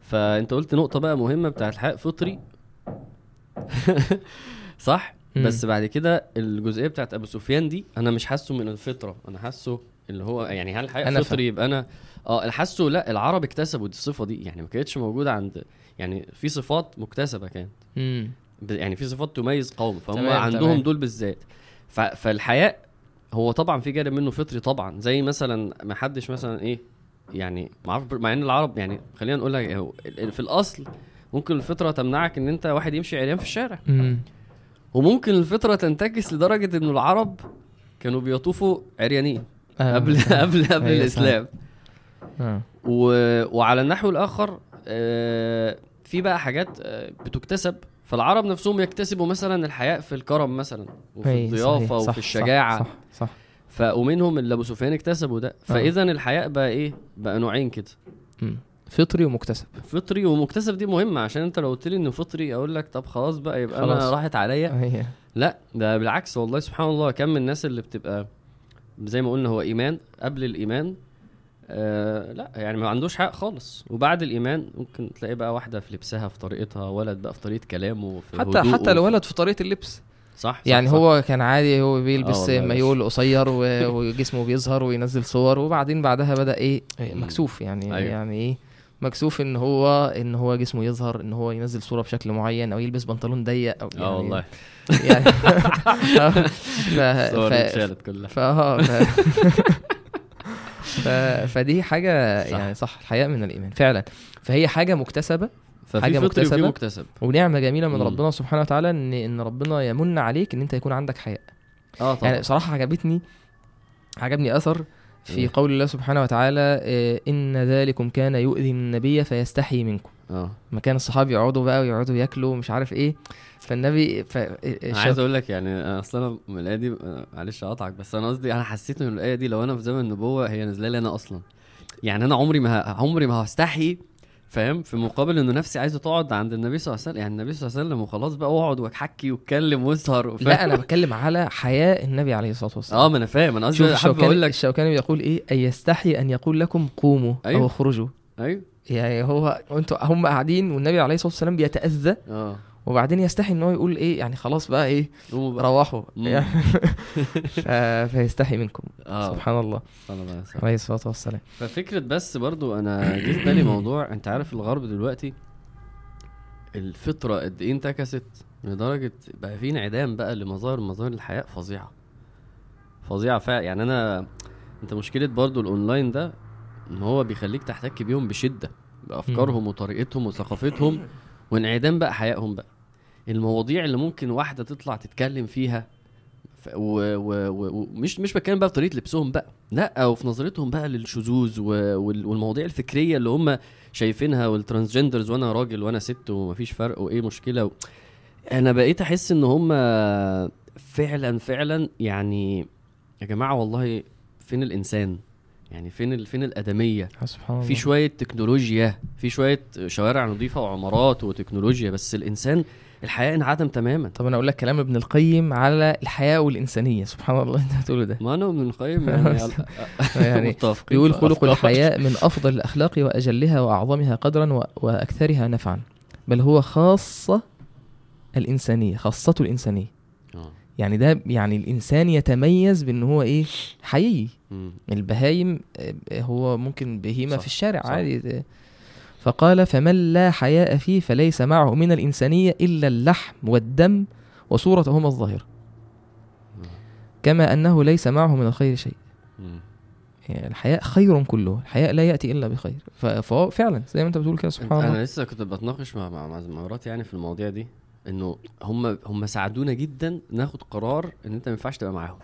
فأنت قلت نقطة بقى مهمة بتاعت الحياء فطري. صح مم. بس بعد كده الجزئية بتاعت أبو سفيان دي أنا مش حاسه من الفطرة أنا حاسه اللي هو يعني هل أنا فطري يبقى أنا آه حاسه لأ العرب اكتسبوا دي الصفة دي يعني ما كانتش موجودة عند يعني في صفات مكتسبة كانت ب- يعني في صفات تميز قوم فهم تمام، عندهم تمام. دول بالذات. فالحياء هو طبعا في جانب منه فطري طبعا زي مثلا ما حدش مثلا إيه يعني مع إن العرب يعني خلينا نقول لك هو ال- ال- في الأصل ممكن الفطرة تمنعك إن أنت واحد يمشي عريان في الشارع. امم وممكن الفطرة تنتكس لدرجة إنه العرب كانوا بيطوفوا عريانين آه. قبل قبل قبل أيوة، الإسلام. آه. و... وعلى النحو الآخر آه، في بقى حاجات آه، بتكتسب. فالعرب نفسهم يكتسبوا مثلا الحياء في الكرم مثلا وفي الضيافه صحيح، صح، وفي صح، الشجاعة. صح صح. ف ومنهم اللي أبو سفيان اكتسبوا ده. فاذا الحياء بقى إيه؟ بقى نوعين كده. مم. فطري ومكتسب فطري ومكتسب دي مهمة عشان انت لو قلت لي إنه فطري أقول لك طب خلاص بقى يبقى أنا خلاص. راحت عليا هي لا ده بالعكس والله سبحان الله كم من الناس اللي بتبقى زي ما قلنا هو إيمان قبل الإيمان آه لا يعني ما عندوش حق خالص وبعد الإيمان ممكن تلاقي بقى واحدة في لبسها في طريقتها ولد بقى في طريقة كلامه في حتى حتى الولد في طريقة اللبس صح, صح يعني صح. هو كان عادي هو بيلبس يا مايول قصير وجسمه بيظهر وينزل صور وبعدين بعدها بدأ إيه مم. مكسوف يعني أيوة. أيوه. يعني إيه مكسوف إن هو إن هو جسمه يظهر إن هو ينزل صورة بشكل معين أو يلبس بنطلون ضيق أو يعني آه والله يعني ف... ف... اتشالت كلها ف... آه، ف... ف... فدي حاجة صح. يعني صح الحياء من الإيمان فعلا فهي حاجة مكتسبة وفي مكتسبة. مكتسب ونعمة جميلة من. ربنا سبحانه وتعالى ان إن ربنا يمن عليك إن أنت يكون عندك حياء آه طبعا يعني بصراحة عجبتني عجبني أثر في إيه؟ قول الله سبحانه وتعالى آه، إن ذلكم كان يؤذي النبي فيستحي منكم. آه. ما كان الصحابة يقعدوا بقى ويقعدوا ياكلوا ومش عارف إيه. فالنبي ف... أنا عايز أقول لك يعني أصلا أنا من الآية دي آه، معلش اقطعك بس أنا قصدي أنا حسيت إن الآية دي لو أنا في زمن النبوة هي نازلة لي أنا أصلا. يعني أنا عمري ما ه- عمري ما هستحي فاهم؟ في مقابل إنه نفسي عايزة تقعد عند النبي صلى الله عليه وسلم يعني النبي صلى الله عليه وسلم وخلاص بقى اقعد واحكي وأتكلم وأسهر؟ لا أنا بتكلم على حياء النبي عليه الصلاة والسلام. آه ما أنا فاهم. أنا قصدي حابب أقول لك الشوكاني بيقول إيه؟ ان يستحي أن يقول لكم قوموا أيوه. أو اخرجوا. أيوه. يعني هو أنتوا هم قاعدين والنبي عليه الصلاة والسلام بيتأذى. آه. وبعدين يستحي إن هو يقول إيه يعني خلاص بقى إيه روحوا. يعني فيستحي منكم. آه. سبحان الله. عليه الصلاة والسلام. ففكرة بس برضو أنا جه في بالي موضوع أنت عارف الغرب دلوقتي الفطرة قد إيه انتكست؟ لدرجة بقى في انعدام بقى لمظاهر مظاهر الحياة فظيعة. فظيعة فعلا يعني أنا أنت مشكلة برضو الأونلاين ده إن هو بيخليك تحتك بيهم بشدة بأفكارهم وطريقتهم وثقافتهم. وانعدام بقى حيائهم بقى. المواضيع اللي ممكن واحدة تطلع تتكلم فيها ومش مش بتكلم بقى بطريقه لبسهم بقى. لا أو في نظرتهم بقى للشذوذ والمواضيع الفكرية اللي هم شايفينها والترانسجندرز وأنا راجل وأنا ست ومفيش فرق وإيه مشكلة و... أنا بقيت أحس إن هم فعلا فعلا يعني يا جماعة والله فين الإنسان؟ يعني فين ال... فين الأدمية؟ سبحان الله. في شوية تكنولوجيا في شوية شوارع نظيفة وعمارات وتكنولوجيا بس الإنسان الحياة انعدم تماما. طب أنا أقول لك كلام ابن القيم على الحياة والإنسانية سبحان الله. أنت بتقوله ده. ما أنا ابن القيم يعني يعني بيقول خلق. الحياء من أفضل الأخلاق وأجلها وأعظمها قدرا و- وأكثرها نفعا. بل هو خاصة الإنسانية خاصته الإنسانية. آه. يعني ده يعني الإنسان يتميز بإن هو إيه؟ حيي مم. البهايم آه، هو ممكن بهيمة صح، في الشارع صح. عادي. ده. فقال فمن لا حياء فيه فليس معه من الإنسانية إلا اللحم والدم وصورتهما الظاهرة. كما أنه ليس معه من الخير شيء. يعني الحياء خير كله. الحياء لا يأتي إلا بخير. فهو فعلا زي ما أنت بتقول كده سبحان الله. أنا لسه كنت بتناقش مع مع مراتي يعني في المواضيع دي. انه هم هم ساعدونا جدا ناخد قرار ان انت ما ينفعش تبقى معاهم.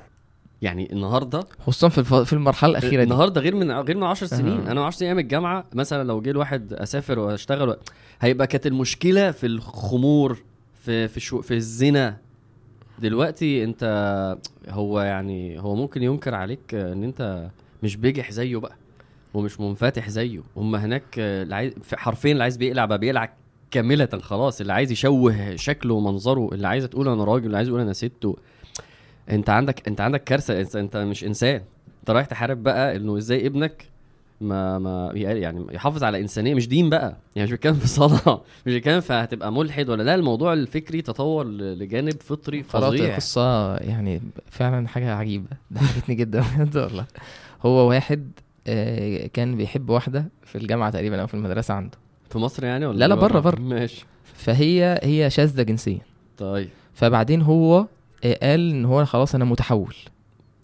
يعني النهارده خصوصا في الف... في المرحلة الأخيرة دي. النهارده غير من غير من 10 سنين. آه. أنا 10 سنين أيام الجامعة مثلا لو جه الواحد أسافر وأشتغل و... هيبقى كانت المشكلة في الخمور في في شو... في الزنا. دلوقتي انت هو يعني هو ممكن ينكر عليك ان انت مش بجح زيه بقى ومش منفتح زيه. هم هناك حرفيا اللي عايز بيقلع بقى بيقلع كاملة خلاص اللي عايز يشوه شكله ومنظره اللي عايزه تقول أنا راجل اللي عايز يقول أنا ست و... أنت عندك أنت عندك كارثة أنت, مش إنسان. أنت رايح تحارب بقى إنه إزاي ابنك ما ما يعني يحافظ على إنسانية مش دين بقى. يعني مش بيتكلم في صلاة مش بيتكلم في هتبقى ملحد ولا لا الموضوع الفكري تطور لجانب فطري فظيع. قصة يعني فعلا حاجة عجيبة. ضحكتني جدا بجد والله. هو واحد آه، كان بيحب واحدة في الجامعة تقريبا أو في المدرسة عنده. في مصر يعني ولا لا، لا، بره، بره. ماشي. فهي هي شاذة جنسيا. طيب. فبعدين هو آه، قال إن هو خلاص أنا متحول.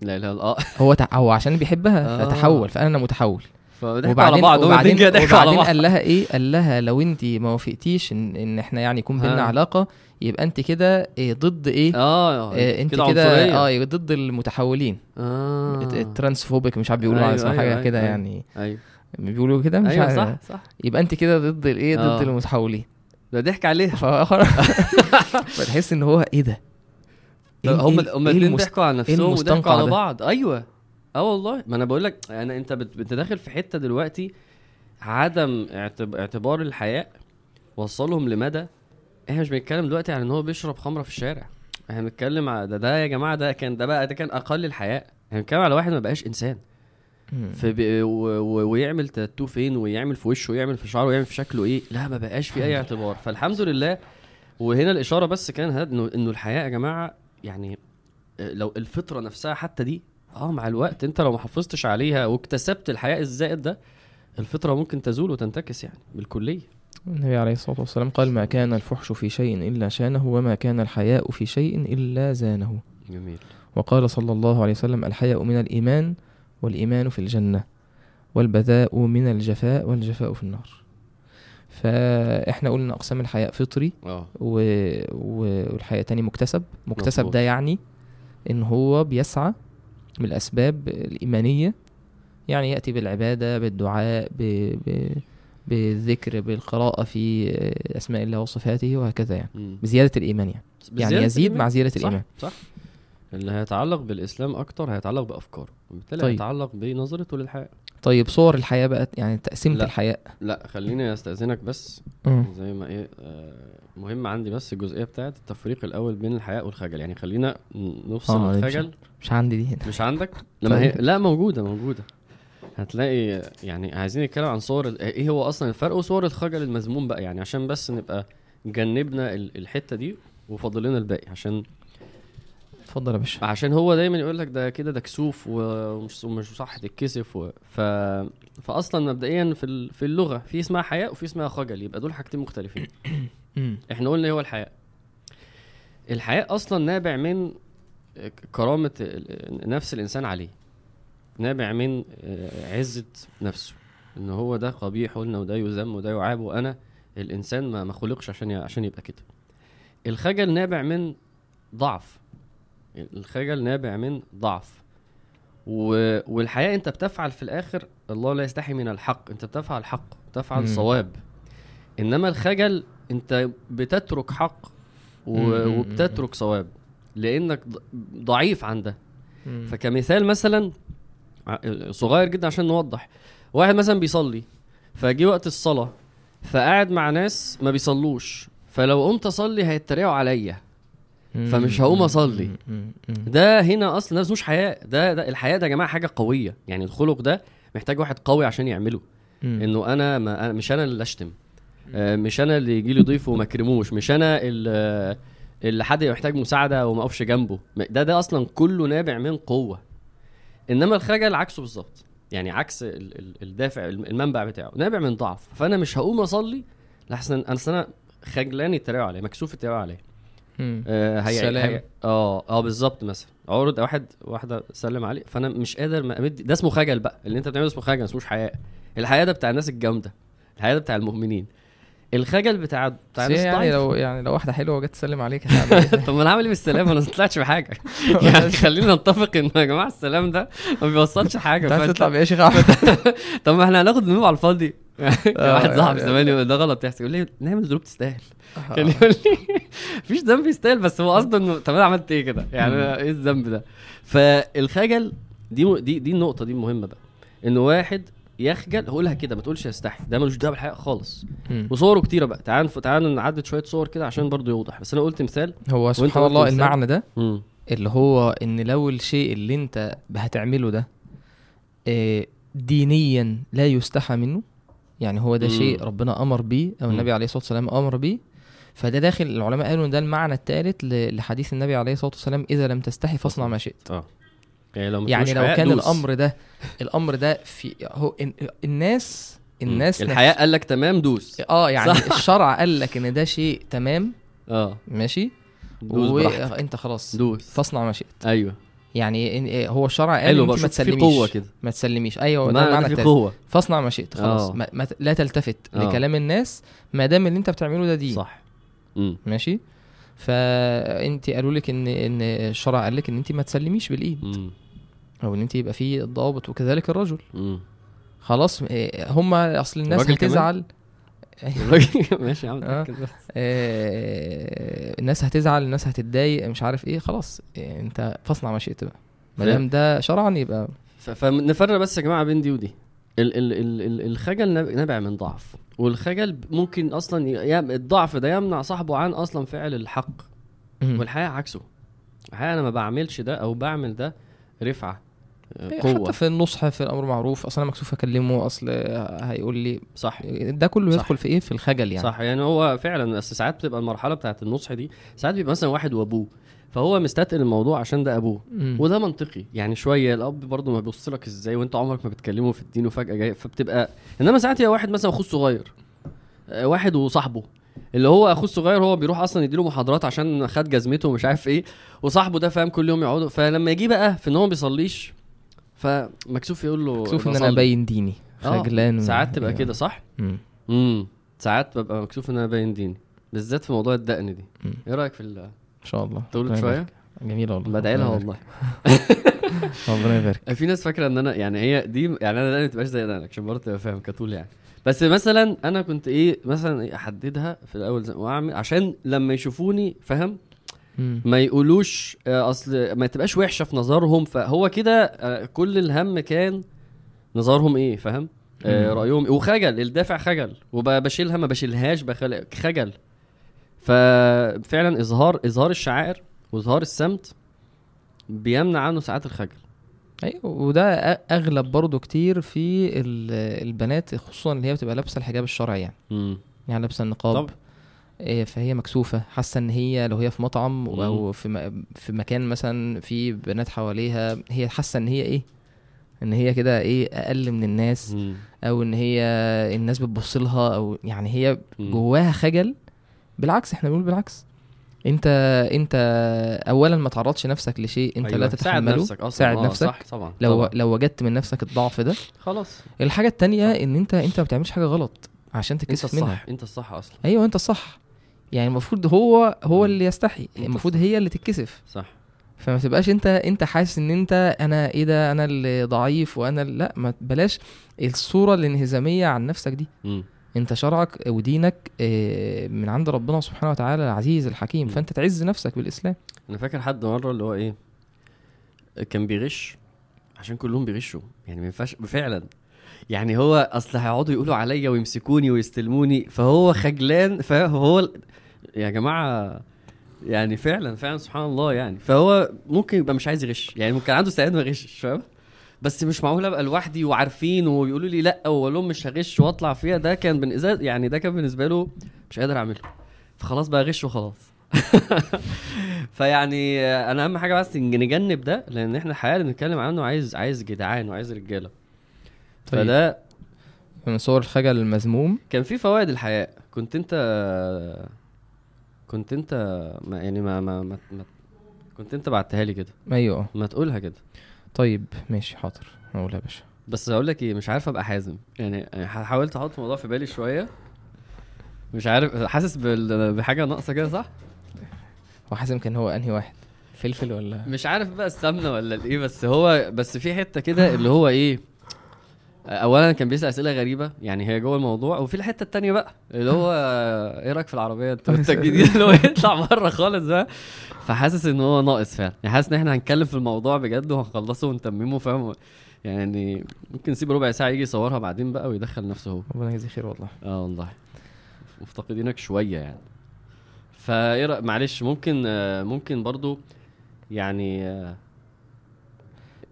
لا لا لا هو تع... هو عشان بيحبها آه. فتحول فقال أنا متحول. على بعض وبعدين, وبعدين بعض. قال لها إيه؟ قال لها لو أنت ما وافقتيش إن, إن إحنا يعني يكون بينا ها. علاقة يبقى أنت كده إيه ضد إيه؟ آه آه أنت كده. آه ضد المتحولين. آه. الت- الترانسفوبيك مش عارف بيقولوا اسمها أيوة، حاجة أيوة، كده أيوة. يعني. أيوه. بيقولوا كده مش عارف. صح صح. يبقى أنت كده ضد الايه ضد آه. المتحولين. ده ضحك عليها فخلاص فتحس إن هو إيه ده؟ إيه- هم إيه- هم إيه الاثنين ضحكوا على نفسهم وضحكوا المستنقع على؟ بعض. أيوه. آه والله. ما أنا بقول لك أنا أنت أنت داخل في حتة دلوقتي عدم اعتب- اعتبار الحياء وصلهم لمدى إحنا مش بنتكلم دلوقتي عن إن هو بيشرب خمرة في الشارع. إحنا بنتكلم على ده ده يا جماعة ده كان ده بقى ده كان أقل الحياء. إحنا بنتكلم على واحد ما بقاش إنسان. ويعمل تاتو فين ويعمل في وشه ويعمل في شعره ويعمل في شكله إيه؟ لا ما بقاش في أي اعتبار. فالحمد لله. وهنا الإشارة بس كان انه إنه الحياة يا جماعة يعني آه، لو الفطرة نفسها حتى دي آه مع الوقت أنت لو ما حافظتش عليها واكتسبت الحياء الزائد ده الفطرة ممكن تزول وتنتكس يعني بالكلية. النبي عليه الصلاة والسلام قال ما كان الفحش في شيء إلا شانه وما كان الحياء في شيء إلا زانه. جميل. وقال صلى الله عليه وسلم الحياء من الإيمان والإيمان في الجنة والبذاء من الجفاء والجفاء في النار. فإحنا قلنا أقسام الحياء فطري آه. و... والحياء تاني مكتسب. مكتسب. ده يعني إن هو بيسعى من الأسباب الإيمانية يعني يأتي بالعبادة بالدعاء ب... ب... بالذكر بالقراءة في أسماء الله وصفاته وهكذا يعني. مم. بزيادة الإيمان يعني. يعني يزيد الإيمان. مع زيادة صح الإيمان. صح. اللي هيتعلق بالإسلام أكتر هيتعلق بأفكاره وبالتالي طيب. هيتعلق بنظرته للحياة. طيب صور الحياة بقى يعني تقسيمة لا. الحياة. لا خليني أستأذنك بس. مم. زي ما إيه آه مهم عندي بس الجزئية بتاعت التفريق الأول بين الحياء والخجل. يعني خلينا نفصل آه، دي مش- الخجل. مش عندي دي هنا. مش عندك؟ لما هي طيب. لا موجودة موجودة. هتلاقي يعني عايزين نتكلم عن صور ال- إيه هو أصلا الفرق وصور الخجل المذموم بقى؟ يعني عشان بس نبقى جنبنا ال- الحتة دي وفاضل لنا الباقي عشان اتفضل يا باشا. عشان هو دايما يقول لك ده كده ده كسوف ومش مش صح تتكسف و... ف... فاصلا مبدئيا في ال- في اللغة في اسمها حياء وفي اسمها خجل يبقى دول حاجتين مختلفين. إحنا قلنا إيه هو الحياء؟ الحياء أصلا نابع من كرامة نفس الإنسان عليه نابع من آه، عزة نفسه إن هو ده قبيح قلنا وده يذم وده يعاب وأنا الإنسان ما خلقش عشان عشان يبقى كده. الخجل نابع من ضعف الخجل نابع من ضعف و... والحقيقة انت بتفعل في الآخر الله لا يستحي من الحق انت بتفعل الحق بتفعل. صواب إنما الخجل انت بتترك حق و... وبتترك صواب لأنك ضعيف عن ده مم. فكمثال مثلا صغير جدا عشان نوضح واحد مثلا بيصلي فجي وقت الصلاة فقاعد مع ناس ما بيصلوش فلو قمت أصلي هيتريقوا عليا. فمش هقوم. مم. ده هنا أصلا ده اسموش حياء ده ده الحياء ده يا جماعة حاجة قوية. يعني الخلق ده محتاج واحد قوي عشان يعمله. إنه أنا ما أنا مش أنا اللي أشتم. آه، مش أنا اللي يجي لي ضيف وما اكرموش مش أنا اللي اللي حد محتاج مساعدة وما أقفش جنبه. ده ده أصلا كله نابع من قوة. إنما الخجل عكسه بالظبط. يعني عكس ال- ال- الدافع المنبع بتاعه. نابع من ضعف. فأنا مش هقوم أصلي لحسن أنا أنا خجلان يتريقوا عليا مكسوف يتريقوا عليا. آه هي سلام. آه آه بالظبط مثلا. عرض واحد واحدة سلم عليه. فأنا مش قادر ما امد ده اسمه خجل بقى. اللي أنت بتعمله اسمه خجل ما اسموش حياء. الحياء ده بتاع الناس الجامدة. الحياء ده بتاع المؤمنين. الخجل بتاع بتاع الناس يعني. لو يعني لو واحدة حلوة جت تسلم عليك إيه؟ طب ما أنا عامل إيه بالسلام؟ أنا ما طلعتش بحاجة. يعني خلينا نتفق إن يا جماعة السلام ده ما بيوصلش حاجة. أنت تطلع بإيه يا شيخ احمد طب ما إحنا هناخد ذنوب على الفاضي. واحد صاحبي يعني- زمان يقول ده غلط يحصل. يقول لي نعمل ذنوب تستاهل. كان يقول لي مفيش ذنب يستاهل بس هو قصده إنه طب أنا عملت إيه كده؟ يعني مم. إيه الذنب ده؟ فالخجل دي دي دي النقطة دي المهمة بقى انه واحد يخجل هقولها كده ما تقولش يستحي ده ملوش دعوة بالحقيقة خالص. مم. وصوره كتيرة بقى تعال تعال نعدد شوية صور كده عشان برضو يوضح. بس أنا قلت مثال هو سبحان الله؟ المعنى ده امم اللي هو إن لو الشيء اللي أنت هتعمله ده آه، دينيا لا يستحى منه يعني هو ده. شيء ربنا أمر بيه أو. النبي عليه الصلاة والسلام أمر بيه. فده داخل العلماء قالوا إن ده المعنى الثالث لحديث النبي عليه الصلاة والسلام إذا لم تستحي فاصنع ما شئت. آه. يعني لو يعني لو كان دوس. الأمر ده الأمر ده في هو الناس الناس الحياء قال لك تمام دوس. آه يعني صح. الشرع قال لك إن ده شيء تمام. آه. ماشي؟ وأنت خلاص. دوس. فاصنع ما شئت. أيوه. يعني إيه، هو الشرع قال أنت ما تسلميش. قوة كده. ما تسلميش. أيوه ده معنى في قوه فاصنع ما شئت خلاص. آه. ما ما لا تلتفت آه. لكلام الناس ما دام اللي أنت بتعمله ده دين. صح. امم ماشي؟ فأنت قالوا لك ان إن الشرع قال لك إن أنت ما تسلميش بالايد امم أو إن أنت يبقى في ضوابط وكذلك الرجل. امم خلاص إيه، هم أصل الناس الراجل كمان؟ هتزعل ماشي يا عم آه. آه، الناس هتزعل الناس هتتضايق مش عارف إيه خلاص. إيه، أنت فاصنع ما شئت بقى. ما دام ده شرعا يبقى. فنفرق بس يا جماعة بين دي ودي. ال ال ال ال الخجل ناب- نابع من ضعف. والخجل ممكن أصلا الضعف ده يمنع صاحبه عن أصلا فعل الحق. والحقيقة عكسه. الحقيقة أنا ما بعملش ده أو بعمل ده رفعة. قوة. حتى في النصح في الأمر معروف أصل أنا مكسوف أكلمه أصل هيقول لي صح. ده كله صح. يدخل في إيه؟ في الخجل يعني. صح يعني هو فعلا بس ساعات بتبقى المرحلة بتاعت النصح دي ساعات بيبقى مثلا واحد وأبوه فهو مستثقل الموضوع عشان ده أبوه. مم. وده منطقي يعني شوية الأب برضه ما بيبص لك إزاي وأنت عمرك ما بتكلمه في الدين وفجأة جاي فبتبقى إنما ساعات يبقى واحد مثلا أخوه الصغير آه، واحد وصاحبه اللي هو أخوه الصغير هو بيروح أصلا يديله محاضرات عشان خد جزمته ومش عارف إيه وصاحبه ده فاهم كل يوم يقعدوا فلما يجي بقى في إن هو ما بيصليش فمكسوف يقول له مكسوف إن أنا. ابين ديني آه، خجلان ساعات تبقى يعني. كده صح مم. امم ساعات ببقى مكسوف إن أنا ابين ديني بالذات في موضوع الدقن دي مم. إيه رأيك في ال- إن شاء الله طولت ربنا شوية. جميلة والله بدعي لها والله. ربنا يبارك في ناس فاكرة إن أنا يعني هي دي يعني أنا دقني ما تبقاش زي دقنك عشان برضه تبقى فاهم كطول يعني بس مثلا أنا كنت إيه مثلا إيه أحددها في الأول واعمل عشان لما يشوفوني فاهم. ما يقولوش آه، أصل ما تبقاش وحشة في نظرهم فهو كده آه، كل الهم كان نظرهم إيه فاهم؟ آه. رأيهم إيه؟ وخجل الدافع خجل. وبشيلها ما بشيلهاش. خجل. ففعلا إظهار إظهار الشعائر وإظهار السمت بيمنع عنه ساعات الخجل. أيوه وده أغلب برضو كتير في ال- البنات خصوصا اللي هي بتبقى لابسة الحجاب الشرعي يعني. امم يعني لابسة النقاب. طب. فهي مكسوفة. حاسة إن هي لو هي في مطعم. أو في في مكان مثلا في بنات حواليها هي حاسة إن هي إيه؟ إن هي كده إيه؟ أقل من الناس مم. أو إن هي الناس بتبص لها أو يعني هي. جواها خجل. بالعكس إحنا بنقول بالعكس. أنت أنت اولا ما تعرضش نفسك لشيء أنت أيوة. لا ساعد تتحمله. نفسك أصلا. ساعد آه، نفسك. صح طبعا لو طبعا. لو وجدت من نفسك الضعف ده خلاص. الحاجة التانية إن أنت أنت ما بتعملش حاجة غلط عشان أنت تتكسف منها. الصح أنت الصح أصلا. أيوه أنت الصح. يعني المفروض هو هو. اللي يستحي المفروض هي اللي تتكسف. صح. فما تبقاش انت انت حاسس ان انت أنا إيه ده أنا اللي ضعيف وأنا لا ما بلاش الصورة الانهزامية عن نفسك دي. مم. انت شرعك ودينك آه، من عند ربنا سبحانه وتعالى العزيز الحكيم. فانت تعز نفسك بالإسلام. أنا فاكر حد مرة اللي هو إيه كان بيغش عشان كلهم بيغشوا. يعني ما ينفعش فعلا. يعني هو أصل هيقعدوا يقولوا عليا ويمسكوني ويستلموني فهو خجلان فهو يا جماعة يعني فعلا فعلا سبحان الله يعني. فهو ممكن يبقى مش عايز يغش يعني ممكن عنده استعداد ما يغشش فاهم؟ بس مش معقول أبقى لوحدي وعارفين ويقولوا لي لأ وأقول لهم مش هغش وأطلع فيها. ده كان بالنسبة يعني ده كان بالنسبة له مش قادر أعمله. فخلاص بقى غش وخلاص. فيعني أنا أهم حاجة بس نج- نجنب ده لأن إحنا الحياة اللي بنتكلم عنه عايز عايز جدعان وعايز رجالة. طيب. فده من صور الخجل المذموم. كان في فوائد الحياة. كنت أنت كنت انت ما يعني ما ما, ما, ما كنت انت بعتها لي كده. أيوه. ما تقولها كده. طيب ماشي حاضر. اقولها يا باشا. بس أقول لك إيه مش عارف أبقى حازم. يعني حاولت أحط الموضوع في بالي شوية. مش عارف حاسس بحاجة ناقصة كده صح؟ هو حازم كان هو أنهي واحد؟ فلفل ولا؟ مش عارف بقى السمنة ولا الإيه بس هو بس في حتة كده اللي هو إيه اولا كان بيسأل أسئلة غريبة يعني هي جوه الموضوع وفي الحتة التانية بقى اللي هو إيه رأيك في العربية؟ أنت انت الجديد اللي هو يطلع بره خالص بقى. فحاسس إن هو ناقص فعلا. يعني حاسس إن إحنا هنتكلم في الموضوع بجد وهنخلصه ونتممه فاهم؟ يعني ممكن نسيب ربع ساعة يجي يصورها بعدين بقى ويدخل نفسه هو. ربنا يجزيه خير والله. آه والله. مفتقدينك شوية يعني. فإيه معلش ممكن آه، ممكن برضو يعني آه،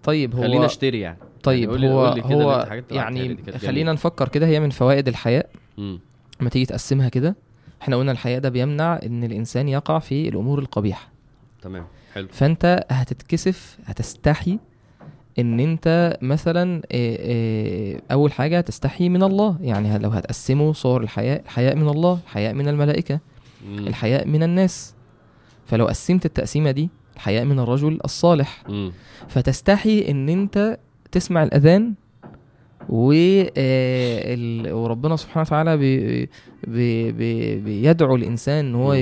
طيب هو خلينا اشتري يعني. طيب قولي- هو قولي كده هو يعني خلينا. نفكر كده هي من فوائد الحياء. لما تيجي تقسمها كده. إحنا قلنا الحياء ده بيمنع إن الإنسان يقع في الأمور القبيحة. تمام حلو. فأنت هتتكسف هتستحي إن أنت مثلا أول حاجة تستحي من الله. يعني لو هتقسموا صور الحياء الحياء من الله الحياء من الملائكة. الحياء من الناس. فلو قسمت التقسيمة دي الحياء من الرجل الصالح. مم. فتستحي إن أنت تسمع الأذان و آه، وربنا سبحانه وتعالى بي بي بي بيدعو الإنسان إن هو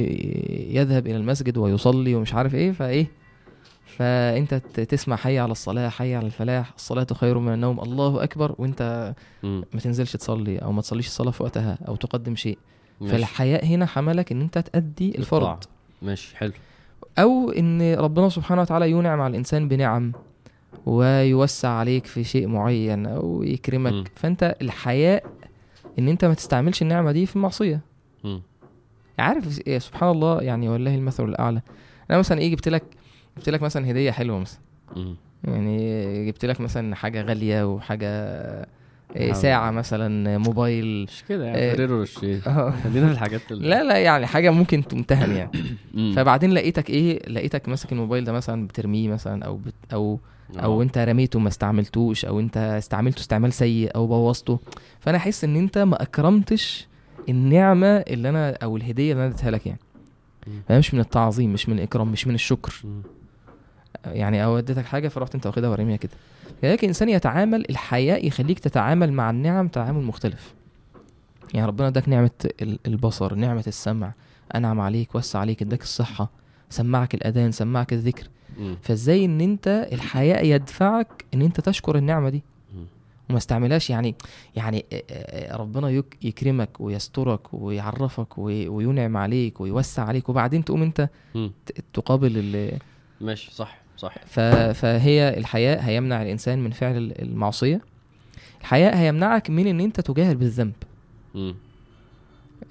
يذهب إلى المسجد ويصلي ومش عارف إيه فإيه؟ فأنت تسمع حي على الصلاة حي على الفلاح. الصلاة خير من النوم. الله أكبر. وأنت. ما تنزلش تصلي أو ما تصليش الصلاة في وقتها أو تقدم شيء. ماشي. فالحياء هنا حملك إن أنت تأدي الفرض. ماشي حلو. أو إن ربنا سبحانه وتعالى ينعم على الإنسان بنعم ويوسع عليك في شيء معين أو يكرمك مم. فأنت الحياء إن أنت ما تستعملش النعمة دي في المعصية مم. عارف إيه، سبحان الله يعني والله المثل الأعلى أنا مثلا إيه جبت لك جبت لك مثلا هدية حلوة مثلا مم. يعني جبت لك مثلا حاجة غالية وحاجة إيه، آه. ساعة مثلا موبايل مش كده آه. يعني فريرو الشيء آه. خلينا في الحاجات اللي لا لا يعني حاجة ممكن تمتهن يعني. فبعدين لقيتك إيه لقيتك ماسك الموبايل ده مثلا بترميه مثلا أو بت أو أو آه. أنت رميته ما استعملتوش أو أنت استعملته استعمال سيء أو بوظته فأنا أحس إن أنت ما أكرمتش النعمة اللي أنا أو الهدية اللي أنا اديتها لك يعني مم. فده مش من التعظيم مش من الإكرام مش من الشكر. يعني أو اديتك حاجة فرحت أنت واخدها ورميها كده. لكن الإنسان يتعامل الحياء يخليك تتعامل مع النعم تعامل مختلف. يعني ربنا اداك نعمة ال- البصر نعمة السمع. أنعم عليك وسع عليك اداك الصحة. سمعك الأذان سمعك الذكر. فإزاي إن أنت الحياء يدفعك إن أنت تشكر النعمة دي. وما استعملهاش يعني يعني ربنا يك- يكرمك ويسترك ويعرفك وي- وينعم عليك ويوسع عليك. وبعدين تقوم أنت تقابل ماشي صح. صح فهي الحياء هيمنع الإنسان من فعل ال- المعصية. الحياء هيمنعك من إن أنت تجاهر بالذنب. مم.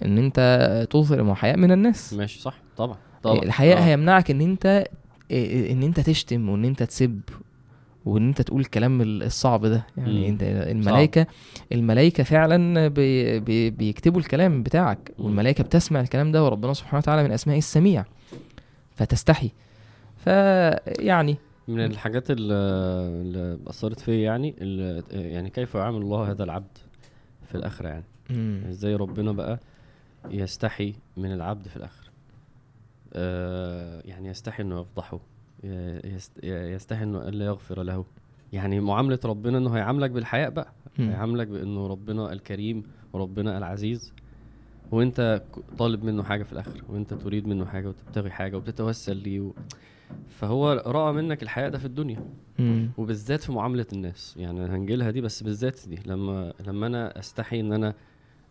إن أنت تظهر ما هو حياء من الناس. ماشي صح. طبعا طبعا. الحياء آه. هيمنعك إن أنت إن أنت تشتم وإن أنت تسب وإن أنت تقول الكلام ال- الصعب ده. يعني مم. أنت الملائكة الملائكة فعلا بي بي بيكتبوا الكلام بتاعك. والملائكة بتسمع الكلام ده وربنا سبحانه وتعالى من اسمائه السميع. فتستحي. فيعني من الحاجات اللي, اللي أثرت فيا يعني يعني كيف يعامل الله هذا العبد في الآخرة يعني. إزاي ربنا بقى يستحي من العبد في الآخرة. آه يعني يستحي إنه يفضحه. يستحي إنه ألا يغفر له. يعني معاملة ربنا إنه هيعاملك بالحياء بقى. هيعاملك بإنه ربنا الكريم وربنا العزيز. وإنت طالب منه حاجة في الآخر وإنت تريد منه حاجة وتبتغي حاجة وبتتوسل ليه و... فهو رأى منك الحياء ده في الدنيا. مم. وبالذات في معاملة الناس. يعني هنجيلها دي بس بالذات دي لما لما أنا أستحي إن أنا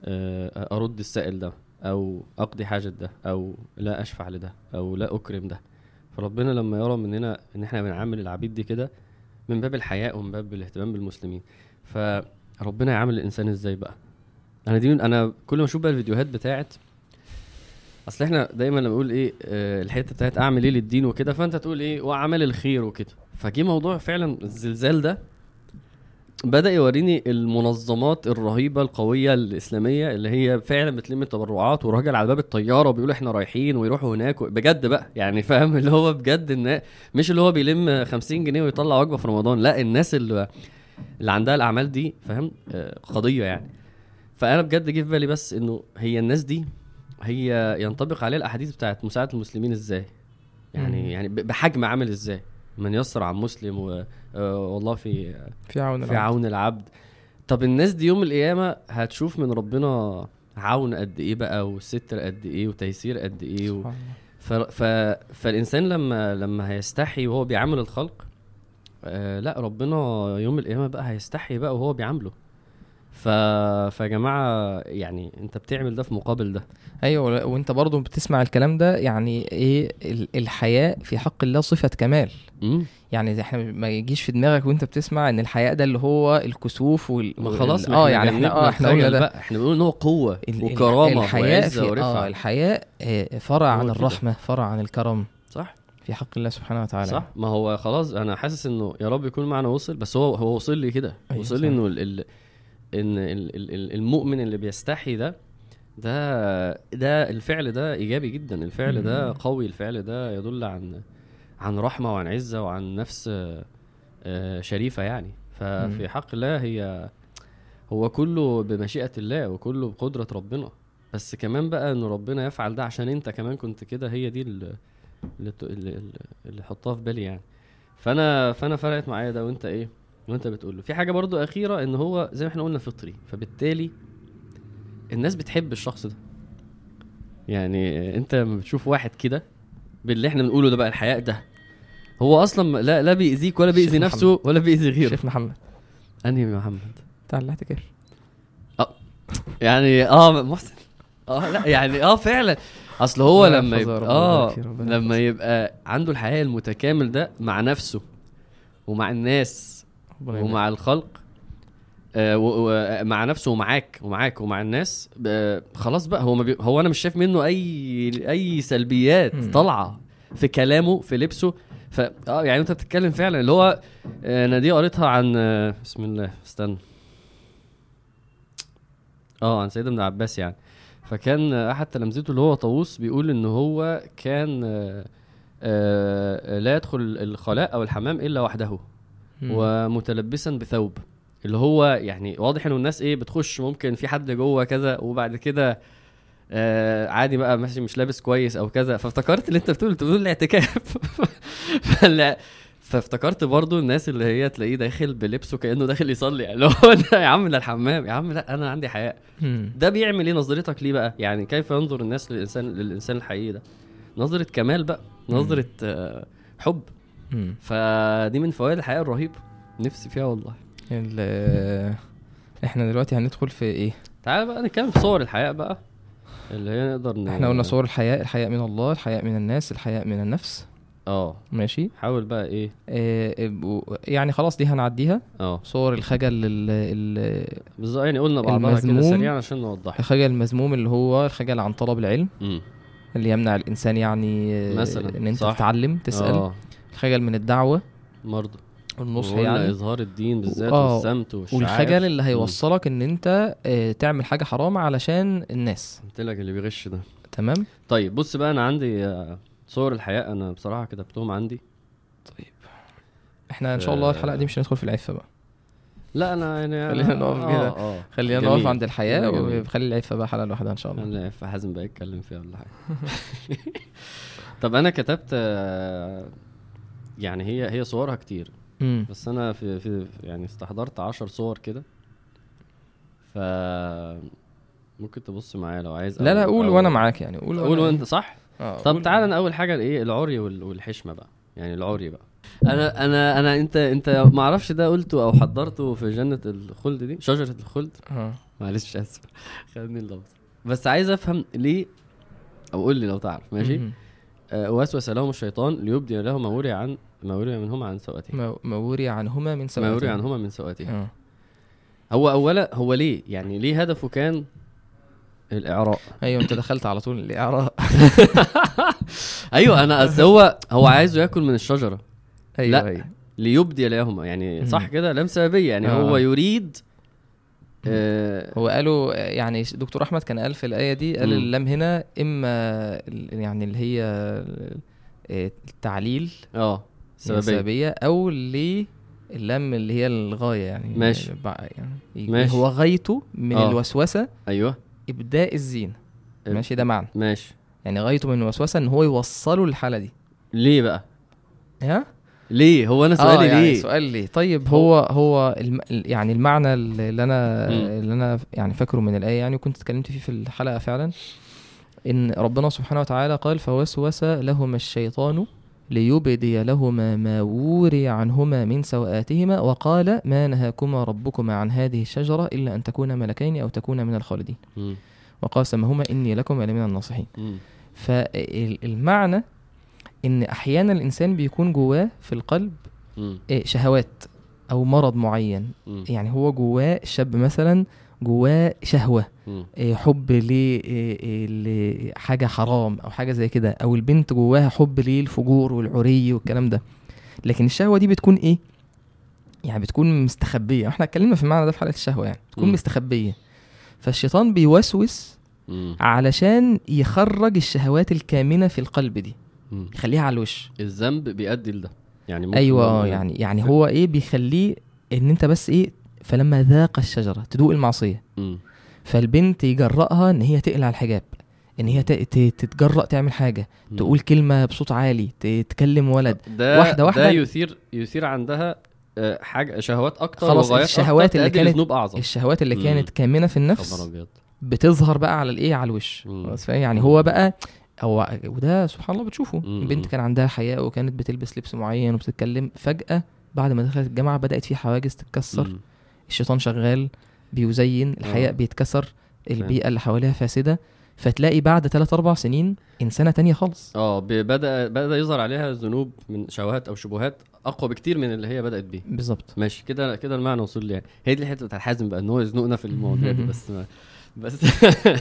آه، أرد السائل ده أو أقضي حاجة ده أو لا أشفع لده أو لا أكرم ده. فربنا لما يرى مننا إن إحنا بنعامل العبيد دي كده من باب الحياء ومن باب الاهتمام بالمسلمين. فربنا يعامل الإنسان إزاي بقى؟ أنا دي أنا كل ما أشوف بقى الفيديوهات بتاعت أصل إحنا دايما لما بنقول إيه آه الحتة بتاعت أعمل إيه للدين وكده فأنت تقول إيه واعمال الخير وكده. فجي موضوع فعلا الزلزال ده بدأ يوريني المنظمات الرهيبة القوية الإسلامية اللي هي فعلا بتلم التبرعات وراجل على باب الطيارة بيقول إحنا رايحين ويروحوا هناك بجد بقى يعني فاهم؟ اللي هو بجد النا... مش اللي هو بيلم 50 جنيه ويطلع وجبة في رمضان لا الناس اللي اللي عندها الأعمال دي فاهم؟ آه، قضية يعني. فأنا بجد جه في بالي بس إنه هي الناس دي هي ينطبق عليها الأحاديث بتاعت مساعدة المسلمين إزاي؟ يعني مم. يعني بحجم عامل إزاي؟ من يسر عن مسلم و... آه، والله في في عون في العبد. عون العبد. طب الناس دي يوم القيامة هتشوف من ربنا عون قد إيه بقى وستر قد إيه وتيسير قد إيه و... ف... ف... فالإنسان لما لما هيستحي وهو بيعامل الخلق آه لا ربنا يوم القيامة بقى هيستحي بقى وهو بيعامله. ف... فيا جماعة يعني انت بتعمل ده في مقابل ده. أيوه وانت برضو بتسمع الكلام ده يعني إيه ال- الحياء في حق الله صفة كمال. مم. يعني إحنا ما يجيش في دماغك وانت بتسمع ان الحياء ده اللي هو الكسوف وال ما خلاص آه يعني إحنا آه إحنا قلنا ده. إحنا بنقول إن هو قوة ال- وكرامة الحياء في آه ورفعة. الحياء آه، فرع عن كده. الرحمة فرع عن الكرم. صح. في حق الله سبحانه وتعالى. صح. ما هو خلاص أنا حاسس إنه يا رب يكون معنا وصل بس هو هو وصل لي كده. أيوة وصل. لي إنه ال ال إن ال ال ال المؤمن اللي بيستحي ده ده ده الفعل ده إيجابي جدا. الفعل ده. قوي. الفعل ده يدل عن عن رحمة وعن عزة وعن نفس آه، شريفة يعني. ففي. حق الله هي هو كله بمشيئة الله وكله بقدرة ربنا. بس كمان بقى إن ربنا يفعل ده عشان أنت كمان كنت كده هي دي اللي اللي, اللي, اللي حطها في بالي يعني. فأنا فأنا فرقت معايا ده. وأنت إيه؟ وانت بتقول له في حاجة برضو أخيرة إن هو زي ما إحنا قلنا فطري فبالتالي الناس بتحب الشخص ده. يعني أنت لما بتشوف واحد كده باللي إحنا بنقوله ده بقى الحياء ده هو أصلا لا لا بيأذيك ولا بيأذي نفسه ولا بيأذي غيره. شيخ محمد. أنهي محمد؟ بتاع الاحتكار يعني آه محسن. آه لا يعني آه فعلا. أصل هو لما يبقى آه لما. يبقى عنده الحياء المتكامل ده مع نفسه ومع الناس. ومع الخلق آه و- و- مع نفسه ومعاك ومعاك ومع الناس خلاص بقى هو ما بي هو أنا مش شايف منه أي أي سلبيات. طالعة في كلامه في لبسه ف آه يعني أنت بتتكلم فعلا اللي هو آه أنا دي قريتها عن آه بسم الله استنى آه عن سيد ابن عباس يعني فكان أحد تلامذته اللي هو طاووس بيقول إن هو كان لا يدخل الخلاء أو الحمام إلا وحده. ومتلبسا بثوب. اللي هو يعني واضح إنه الناس إيه بتخش ممكن في حد جوه كذا وبعد كده آه عادي بقى ماشي مش لابس كويس أو كذا. فافتكرت اللي أنت بتقول بتقول الاعتكاف. فافتكرت برضو الناس اللي هي تلاقيه داخل بلبسه كأنه داخل يصلي. يعني اللي هو يا عم ده الحمام. يا عم لا أنا عندي حياء. ده بيعمل إيه نظرتك ليه بقى؟ يعني كيف ينظر الناس للإنسان للإنسان الحقيقي ده؟ نظرة كمال بقى نظرة آه حب. مم. فدي من فوائد الحياة الرهيبة. نفسي فيها والله. ال- إحنا دلوقتي هندخل في إيه؟ تعال بقى نتكلم في صور الحياة بقى. اللي هي نقدر ن... إحنا قلنا صور الحياء الحياء من الله الحياء من الناس الحياء من النفس. آه. ماشي؟ حاول بقى إيه؟ آه يعني خلاص دي هنعديها. آه. صور الخجل ال- ال- بالظبط. يعني قلنا بعضها كده. سريعا عشان نوضحها. الخجل المذموم اللي هو الخجل عن طلب العلم. امم اللي يمنع الإنسان يعني آه، مثلاً، إن أنت صح. تتعلم تسأل. آه. الخجل من الدعوة. برضه. والنصح وقلنا يعني. اظهار الدين بالذات آه، والسمت والشعائر. والخجل اللي هيوصلك إن أنت آه، تعمل حاجة حرام علشان الناس. قلت لك اللي بيغش ده. تمام؟ طيب بص بقى أنا عندي آه، صور الحياة. أنا بصراحة كتبتهم عندي. طيب. إحنا إن شاء الله الحلقة دي مش هندخل في العفة بقى. لا أنا يعني خلينا نقف آه، كده. خلينا. نقف عند الحياة. وخلي العفة بقى حلقة لوحدها إن شاء الله. في حازم بقى يتكلم فيها ولا حاجة. طب أنا كتبت آه، يعني هي هي صورها كتير. امم بس أنا في, في يعني استحضرت عشر صور كده. ف ممكن تبص معايا لو عايز لا لا قول وأنا معاك يعني قول قول وأنت صح؟ آه، طب. تعالى أنا أول حاجة الايه العري وال- والحشمة بقى. يعني العري بقى. أنا أنا أنا أنت أنت ما أعرفش ده قلته أو حضرته في جنة الخلد دي شجرة الخلد. آه. معلش آسف. خدني اللفظ بس عايز أفهم ليه أو قول لي لو تعرف. ماشي؟ مم. آه وسوس لهم الشيطان ليبدي لهم ما وري عن ما وري منهما عن سوءتهم ما ما وري عنهما من ما سوء وري عنهما من سوءتهم آه. هو أولا هو ليه؟ يعني ليه هدفه كان الإعراء. أيوه أنت دخلت على طول الإعراء. أيوه أنا أصل هو هو عايزه ياكل من الشجرة. أيوه لا. أيوه. ليبدي لهما يعني صح. كده؟ لام سببيه يعني آه. هو يريد آه هو قالوا يعني دكتور أحمد كان قال في الآية دي قال. اللام هنا إما يعني اللي هي آه، التعليل آه. سببية. السببية أو ل اللام اللي هي الغاية يعني. ماشي. يعني ماشي. هو غايته من آه. الوسوسة أيوه. إبداء الزينه إب- ماشي ده معنى. ماشي. يعني غايته من الوسوسة إن هو يوصله للحاله دي. ليه بقى؟ ها؟ ليه؟ هو أنا سؤالي آه يعني ليه؟ سؤال ليه؟ طيب هو هو الم... يعني المعنى اللي أنا مم. اللي أنا يعني فاكره من الآية يعني وكنت اتكلمت فيه في الحلقة فعلا إن ربنا سبحانه وتعالى قال فوسوس لهما الشيطان ليبدي لهما ما وري عنهما من سوآتهما وقال ما نهاكما ربكما عن هذه الشجرة إلا أن تكونا ملكين أو تكونا من الخالدين. وقاسمهما إني لكما لمن الناصحين. فالمعنى إن أحيانا الإنسان بيكون جواه في القلب. إيه، شهوات أو مرض معين. يعني هو جواه شاب مثلا جواه شهوة. إيه، حب ل- إيه، إيه، لحاجه حرام أو حاجة زي كده أو البنت جواها حب للفجور والعري والكلام ده. لكن الشهوة دي بتكون إيه؟ يعني بتكون مستخبية. إحنا اتكلمنا في المعنى ده في حلقة الشهوة يعني. بتكون مم. مستخبية. فالشيطان بيوسوس مم. علشان يخرج الشهوات الكامنة في القلب دي. مم. يخليها على الوش. الذنب بيؤدي لده. يعني أيوه آه، يعني يعني هو إيه؟ بيخليه إن أنت بس إيه؟ فلما ذاق الشجرة تدوق المعصية مم. فالبنت يجرأها إن هي تقلع الحجاب إن هي تتجرأ تعمل حاجة مم. تقول كلمة بصوت عالي ت- تكلم ولد ده واحدة واحدة. ده يثير يثير عندها آه، حاجة شهوات أكتر خلاص الشهوات أكتر اللي كانت- أعظم الشهوات اللي. كانت كامنة في النفس بتظهر بقى على الإيه على الوش. خلاص؟ يعني هو بقى هو وده سبحان الله بتشوفه مم. بنت كان عندها حياء وكانت بتلبس لبس معين وبتتكلم فجأة بعد ما دخلت الجامعة بدأت في حواجز تتكسر. الشيطان شغال بيزين الحياء آه. بيتكسر البيئة اللي حواليها فاسدة فتلاقي بعد 3 4 سنين إنسانة تانية خالص. آه بدا بدأ يظهر عليها ذنوب من شهوات أو شبهات أقوى بكتير من اللي هي بدأت بيه. بالظبط. ماشي كده كده المعنى وصل لي يعني. هي دي الحتة بتاعت حازم بقى إن هو يزنقنا في المواضيع دي بس ما بس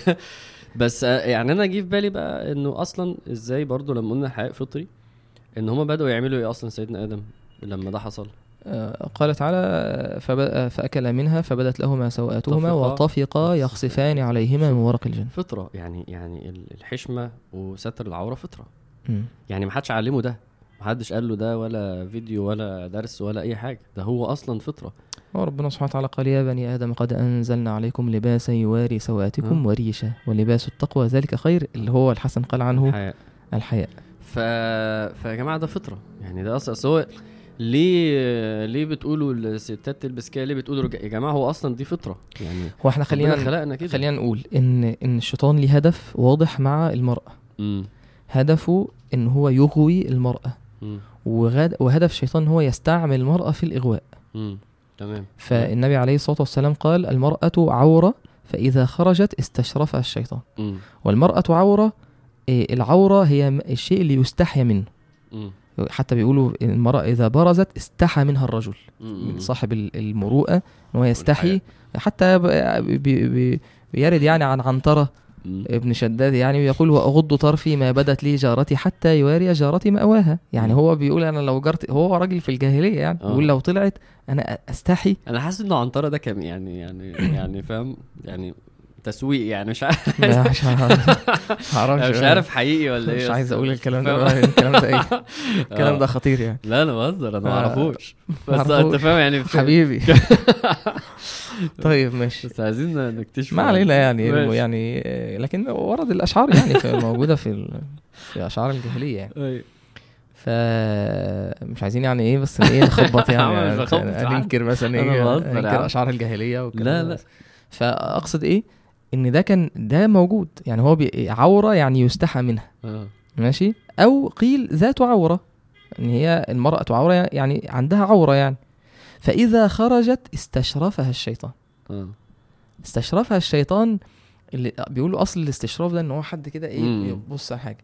بس آه، يعني أنا جه في بالي بقى إنه أصلا إزاي برضو لما قلنا الحياء فطري إن هما بدأوا يعملوا إيه أصلا سيدنا آدم لما ده حصل؟ قال تعالى فأكل منها فبدت لهما سوآتهما طفقا وطفقا يخصفان عليهما من ورق الجنة فطرة يعني يعني ال- الحشمة وستر العورة فطرة. مم. يعني ما حدش علمه ده ما حدش قال له ده ولا فيديو ولا درس ولا أي حاجة. ده هو أصلا فطرة. وربنا سبحانه وتعالى قال يا بني آدم قد أنزلنا عليكم لباسا يواري سوآتكم وريشا ولباس التقوى ذلك خير اللي هو الحسن قال عنه الحياء. الحياء. ف... فيا جماعة ده فطرة. يعني ده أصلا أصل هو ليه ليه بتقولوا الستات تلبس كده؟ ليه بتقولوا. يا جماعة هو أصلا دي فطرة. يعني هو إحنا خلينا خلينا خلقنا كده. خلينا نقول إن إن الشيطان ليه هدف واضح مع المرأة. امم هدفه إن هو يغوي المرأة. امم وغد وهدف الشيطان إن هو يستعمل المرأة في الإغواء. امم تمام. فالنبي عليه الصلاة والسلام قال المرأة عورة فإذا خرجت استشرفها الشيطان. امم والمرأة عورة إيه، العورة هي م- الشيء اللي يستحيا منه. امم حتى بيقولوا المرأة إذا برزت استحى منها الرجل امم صاحب ال- المروءة إن هو يستحي. حتى بيرد يعني عن عنترة. ابن شداد يعني ويقول وأغض طرفي ما بدت لي جارتي حتى يواري جارتي مأواها يعني. هو بيقول أنا لو جرت هو راجل في الجاهلية يعني آه. بيقول لو طلعت أنا أستحي أنا حاسس إنه عنترة ده كان يعني يعني يعني فاهم يعني تسويق يعني مش عارف لا، مش عارف مش عارف حقيقي ولا إيه مش عايز أقول الكلام ده الكلام ده إيه الكلام آه. ده خطير يعني لا أنا بهزر أنا ما آه. أعرفوش بس أنت. فاهم يعني حبيبي طيب ماشي بس عايزين نكتشف ما علينا يعني. يعني آه، لكن ورد الأشعار يعني موجوده في في أشعار الجاهلية يعني أيوة. مش عايزين يعني إيه بس إيه نخبط يعني, يعني. ننكر مثلا إيه ننكر. أشعار الجاهلية والكلام لا، لا. فأقصد إيه إن ده كان ده موجود. يعني هو عورة يعني يستحى منها. آه. ماشي؟ أو قيل ذات عورة. ان هي المرأة عورة يعني عندها عورة يعني. فإذا خرجت استشرفها الشيطان. آه. استشرفها الشيطان اللي بيقولوا أصل الاستشراف ده إن هو حد كده إيه. يبص على حاجة.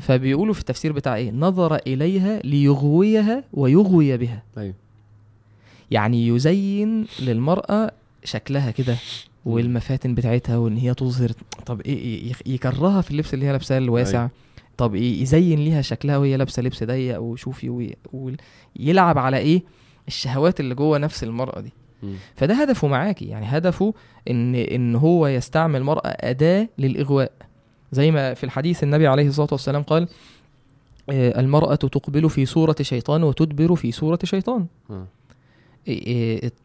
فبيقولوا في التفسير بتاع إيه؟ نظر إليها ليغويها ويغوي بها. أيوه يعني يزين للمرأة شكلها كده. والمفاتن بتاعتها وإن هي تظهر. طب إيه يخ- يكرهها في اللبس اللي هي لابساه الواسع. أيوة. طب إيه يزين ليها شكلها وهي لابسة لبس ضيق وشوفي وي- ويلعب على إيه؟ الشهوات اللي جوه نفس المرأة دي. مم. فده هدفه معاكي. يعني هدفه إن إن هو يستعمل المرأة أداة للإغواء. زي ما في الحديث النبي عليه الصلاة والسلام قال آه، المرأة تقبل في صورة شيطان وتدبر في صورة شيطان. آه،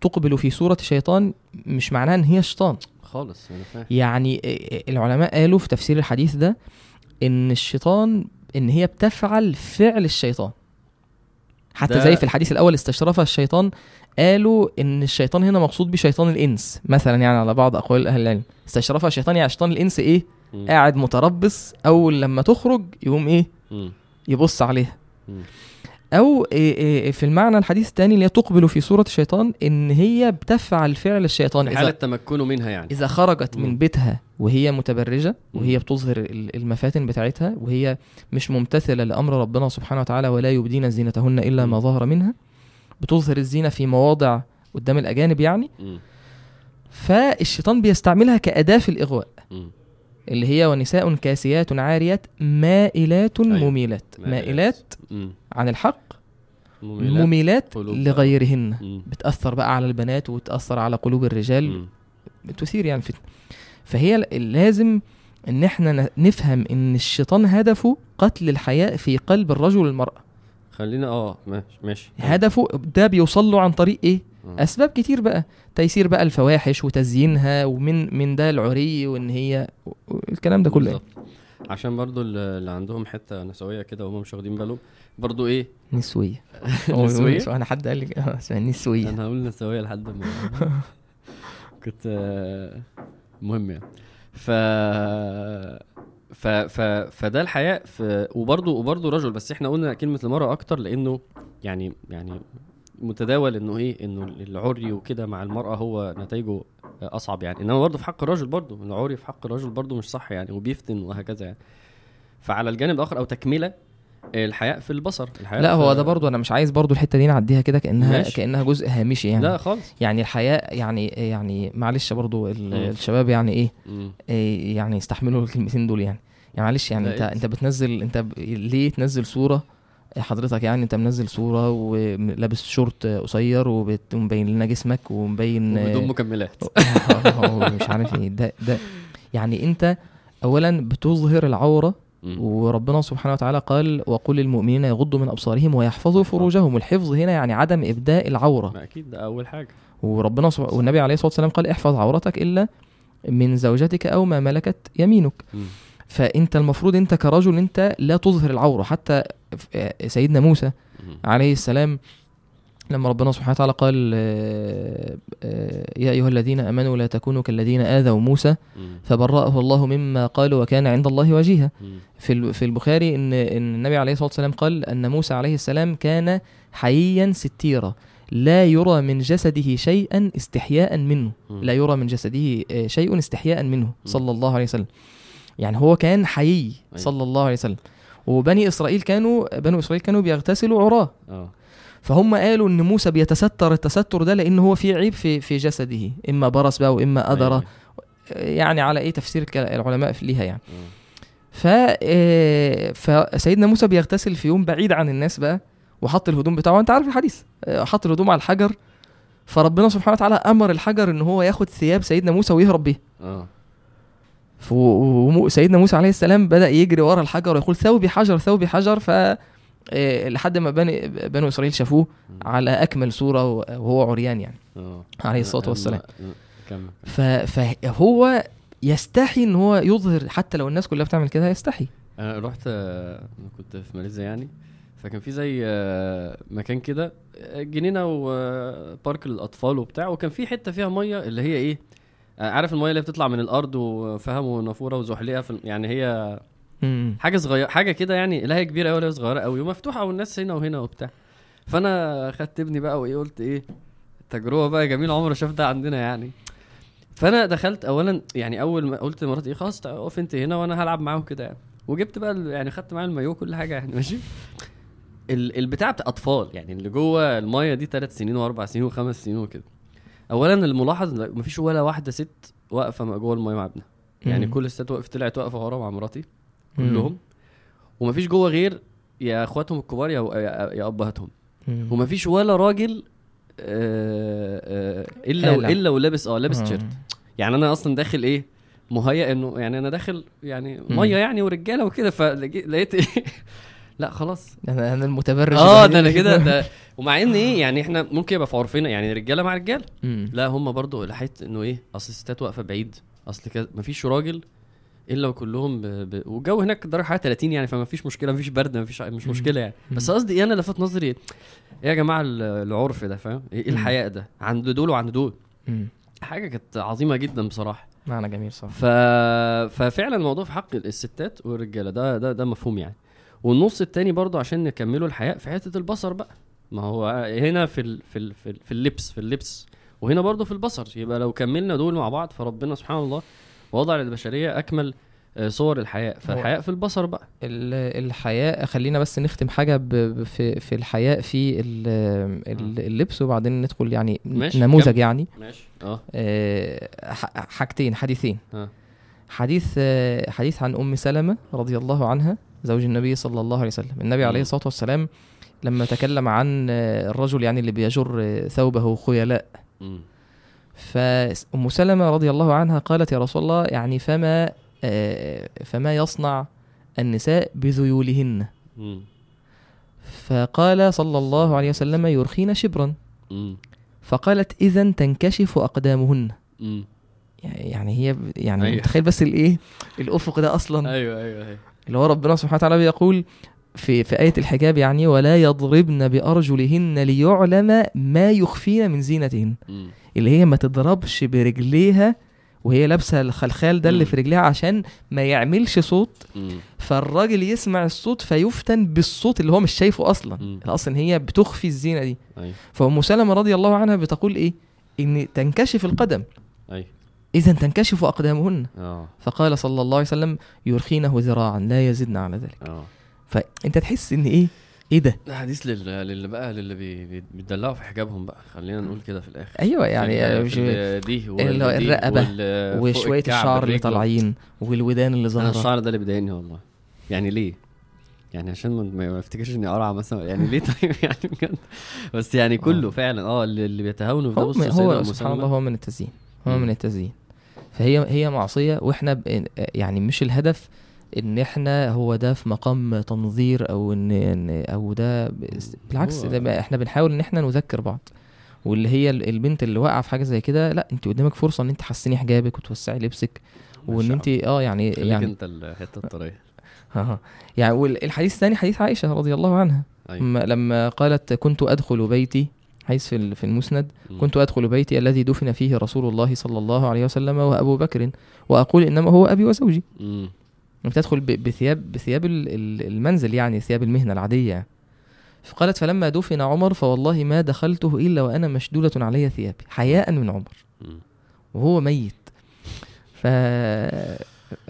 تقبل في صورة شيطان مش معناها إن هي شيطان. خالص يعني آه، العلماء قالوا في تفسير الحديث ده إن الشيطان إن هي بتفعل فعل الشيطان. حتى زي في الحديث الأول استشرفها الشيطان قالوا إن الشيطان هنا مقصود بشيطان الإنس مثلا يعني على بعض أقوال أهل العلم. استشرفها الشيطان يعني شيطان الإنس إيه؟ مم. قاعد متربص أول لما تخرج يقوم إيه؟ مم. يبص عليها. مم. أو في المعنى الحديث الثاني اللي هي تقبل في صورة الشيطان إن هي بتفعل فعل الشيطان حالة تمكنه منها يعني إذا خرجت من. بيتها وهي متبرجة وهي. بتظهر ال- المفاتن بتاعتها وهي مش ممتثلة لأمر ربنا سبحانه وتعالى ولا يبدين زينتهن إلا ما. ظهر منها بتظهر الزينة في مواضع قدام الأجانب يعني. فالشيطان بيستعملها كأداة في الإغواء. اللي هي ونساء كاسيات عاريات مائلات أيوة. مميلات مائلات. عن الحق مميلات مميلات. لغيرهن. بتأثر بقى على البنات وتأثر على قلوب الرجال مم. بتثير يعني فتنة فهي لازم إن إحنا نفهم إن الشيطان هدفه قتل الحياء في قلب الرجل والمرأة خلينا آه ماشي ماشي هدفه ده بيوصل له عن طريق إيه. أسباب كتير بقى. تيسير بقى الفواحش وتزيينها ومن من ده العري وإن هي الكلام ده كله بالظبط. عشان برضو اللي عندهم حتة نسوية كده وهم مش واخدين بالهم برضو إيه؟ نسوية؟ نسوية. أنا حد قال لي اسمها نسوية. أنا هقول نسوية لحد ما. كنت مهم يعني. ف ف ف فده الحياء في وبرضه وبرضه رجل بس إحنا قلنا كلمة المرأة أكتر لأنه يعني يعني متداول إنه إيه إنه العري وكده مع المرأة هو نتائجه أصعب يعني إنما برضه في حق الرجل برضه العري في حق الرجل برضه مش صح يعني وبيفتن وهكذا يعني فعلى الجانب الآخر أو تكملة الحياء في البصر الحياء لا هو ده برضو أنا مش عايز برضو الحتة دي نعديها كده كأنها ماشي. كأنها جزء هامشي يعني لا خالص يعني الحياء يعني يعني معلش برضو. الشباب يعني إيه. إيه يعني يستحملوا الكلمتين دول يعني يعني معلش يعني أنت إيه؟ أنت بتنزل أنت ب... ليه تنزل صورة حضرتك يعني انت منزل صورة ولابس شورت قصير ومبين لنا جسمك ومبين وبدون مكملات. مش عارف إيه. ده ده يعني انت اولا بتظهر العورة. وربنا سبحانه وتعالى قال وقل للمؤمنين يغضوا من أبصارهم ويحفظوا يحفظوا. فروجهم. والحفظ هنا يعني عدم إبداء العورة. ما أكيد ده أول حاجة. وربنا والنبي عليه الصلاة والسلام قال احفظ عورتك إلا من زوجتك أو ما ملكت يمينك. مم. فأنت المفروض انت كرجل انت لا تظهر العورة. حتى سيدنا موسى. عليه السلام لما ربنا سبحانه وتعالى قال آه، آه، يا أيها الذين آمنوا لا تكونوا كالذين آذوا موسى. فبرأه الله مما قالوا وكان عند الله وجيها. في في البخاري إن إن النبي عليه الصلاة والسلام قال أن موسى عليه السلام كان حييا ستيرا لا يرى من جسده شيئا استحياء منه. لا يرى من جسده آه، شيء استحياء منه صلى الله عليه وسلم يعني هو كان حيي أيوة. صلى الله عليه وسلم وبني إسرائيل كانوا بنو إسرائيل كانوا بيغتسلوا عراة. آه. فهم قالوا إن موسى بيتستر التستر ده لأن هو فيه عيب في في جسده إما برص بقى وإما أدرى. أيوة. يعني على إيه تفسير العلماء في- ليها يعني. آه. ف آه، فسيدنا موسى بيغتسل في يوم بعيد عن الناس بقى وحط الهدوم بتاعه. أنت عارف الحديث. آه، حط الهدوم على الحجر. فربنا سبحانه وتعالى أمر الحجر إن هو ياخد ثياب سيدنا موسى ويهرب بيها آه ف- ومو- سيدنا موسى عليه السلام بدأ يجري ورا الحجر ويقول ثوبي حجر ثوبي حجر. ف آه، لحد ما بني بنو إسرائيل شافوه على أكمل صورة وهو عريان يعني. آه. عليه الصلاة أما- والسلام. ف- فهو يستحي إن هو يظهر حتى لو الناس كلها بتعمل كده يستحي. أنا رحت آه، كنت في ماليزيا يعني. فكان في زي آه، مكان كده آه، جنينة وبارك للأطفال وبتاع. وكان في حتة فيها مية اللي هي إيه؟ آه، عارف الميه اللي بتطلع من الأرض وفهم ونافورة وزحليقة في يعني هي. حاجة صغيرة حاجة كده يعني لا هي كبيرة قوي ولا صغيرة قوي ومفتوحة والناس هنا وهنا وبتاع. فأنا خدت ابني بقى وإيه قلت إيه تجربة بقى جميلة عمره شاف ده عندنا يعني. فأنا دخلت اولا يعني أول ما قلت لمراتي إيه خلاص اقف أنت هنا وأنا هلعب معاهم كده يعني. وجبت بقى يعني خدت معايا المايو كل حاجة يعني ماشي. ال- البتاع بتاع أطفال يعني اللي جوه الماية دي ثلاث سنين وأربع سنين وخمس سنين وكده. اولا الملاحظ مفيش ولا واحدة ست واقفة جوه المايه مع ابنها يعني. كل الستات وقفت طلعت واقفة ورا مع مراتي. كلهم ومفيش جوه غير يا أخواتهم الكبار يا يا أبهاتهم. ومفيش ولا راجل آه، آه، إلا. إلا ولابس آه لابس. تيشيرت يعني أنا أصلا داخل إيه مهيأ إنه يعني أنا داخل يعني. مية يعني ورجالة وكده فلقيت إيه لا خلاص أنا أنا المتبرج آه. ده أنا كده ده ومع إن إيه يعني إحنا ممكن يبقى في عرفنا يعني رجالة مع رجاله. لا هم برضو لحقت إنه إيه اصل الستات واقفة بعيد أصل كده مفيش راجل إلا وكلهم ب... ب... والجو هناك درجة حراره 30 يعني فما فيش مشكلة مفيش برد مفيش مش مم. مشكلة يعني. بس قصدي إيه أنا لفت نظري إيه يا جماعة ال- العرف ده فاهم إيه مم. الحياء ده عند دول وعند دول. حاجة كانت عظيمة جدا بصراحة معنى جميل صح ف... ففعلا الموضوع في حق الستات والرجالة ده ده ده مفهوم يعني والنص التاني برضو عشان نكمله الحياء في حتة البصر بقى. ما هو هنا في ال... في ال... في, ال... في اللبس في اللبس. وهنا برضو في البصر. يبقى لو كملنا دول مع بعض فربنا سبحان الله وضع للبشرية أكمل آه، صور الحياء فالحياء في البصر بقى. ال- الحياء خلينا بس نختم حاجة في في الحياء في ال- ال- اللبس وبعدين ندخل يعني ماشي، نموذج كمل. يعني. ماشي. آه. آه، حاجتين حديثين. ها. حديث آه، حديث عن أم سلمة رضي الله عنها. زوج النبي صلى الله عليه وسلم النبي. عليه الصلاة والسلام لما تكلم عن الرجل يعني اللي بيجر ثوبه خيلاء. فأم سلمة رضي الله عنها قالت يا رسول الله يعني فما آه، فما يصنع النساء بذيولهن. فقال صلى الله عليه وسلم يرخين شبرا. فقالت إذا تنكشف أقدامهن. يعني هي يعني أيوة. متخيل بس الإيه الأفق ده أصلا أيوه أيوه أيوه اللي هو ربنا سبحانه وتعالى بيقول في في آية الحجاب يعني ولا يضربن بأرجلهن ليعلم ما يخفين من زينتهن. اللي هي ما تضربش برجليها وهي لابسة الخلخال ده اللي. في رجليها عشان ما يعملش صوت. فالراجل يسمع الصوت فيفتن بالصوت اللي هو مش شايفه أصلا. أصلا هي بتخفي الزينة دي أيوه فأم سلمة رضي الله عنها بتقول إيه إن تنكشف القدم أيوه إذا تنكشف أقدامهن. آه. فقال صلى الله عليه وسلم يرخينه ذراعا لا يزدن على ذلك. آه. فانت تحس إن إيه؟ إيه ده؟ ده حديث لل... للي بقى للي بي... بي- بيتدلعوا في حجابهم بقى. خلينا نقول كده في الآخر. أيوه يعني مش دي اللي هو والدي الرقبة وال- فوق وشوية الشعر اللي. طالعين والودان اللي أنا ظاهرة. الشعر ده اللي بيضايقني والله. يعني ليه؟ يعني عشان ما- افتكرش إني قرعه مثلا. يعني ليه؟ طيب يعني بجد. بس يعني كله فعلا آه اللي, اللي بيتهاونوا في ده سيدنا هو سبحان الله. هو من التزيين. هو. من التزيين. فهي هي معصية وإحنا. يعني مش الهدف إن إحنا هو ده في مقام تنظير أو إن, أو ده بالعكس ده إحنا بنحاول إن إحنا نذكر بعض. واللي هي ال- البنت اللي واقعة في حاجة زي كده لأ أنت قدامك فرصة إن أنت تحسني حجابك وتوسعي لبسك وإن أنت آه يعني يعني أنت الحته الطرية. يعني والحديث الثاني حديث عائشة رضي الله عنها. لما- لما قالت كنت أدخل بيتي حيث في ال- في المسند. كنت أدخل بيتي الذي دفن فيه رسول الله صلى الله عليه وسلم وأبو بكر وأقول إنما هو أبي وزوجي. تدخل بثياب بثياب ال- ال- المنزل يعني ثياب المهنة العادية فقالت فلما دفن عمر فوالله ما دخلته إلا وأنا مشدودة علي ثيابي حياء من عمر. وهو ميت ف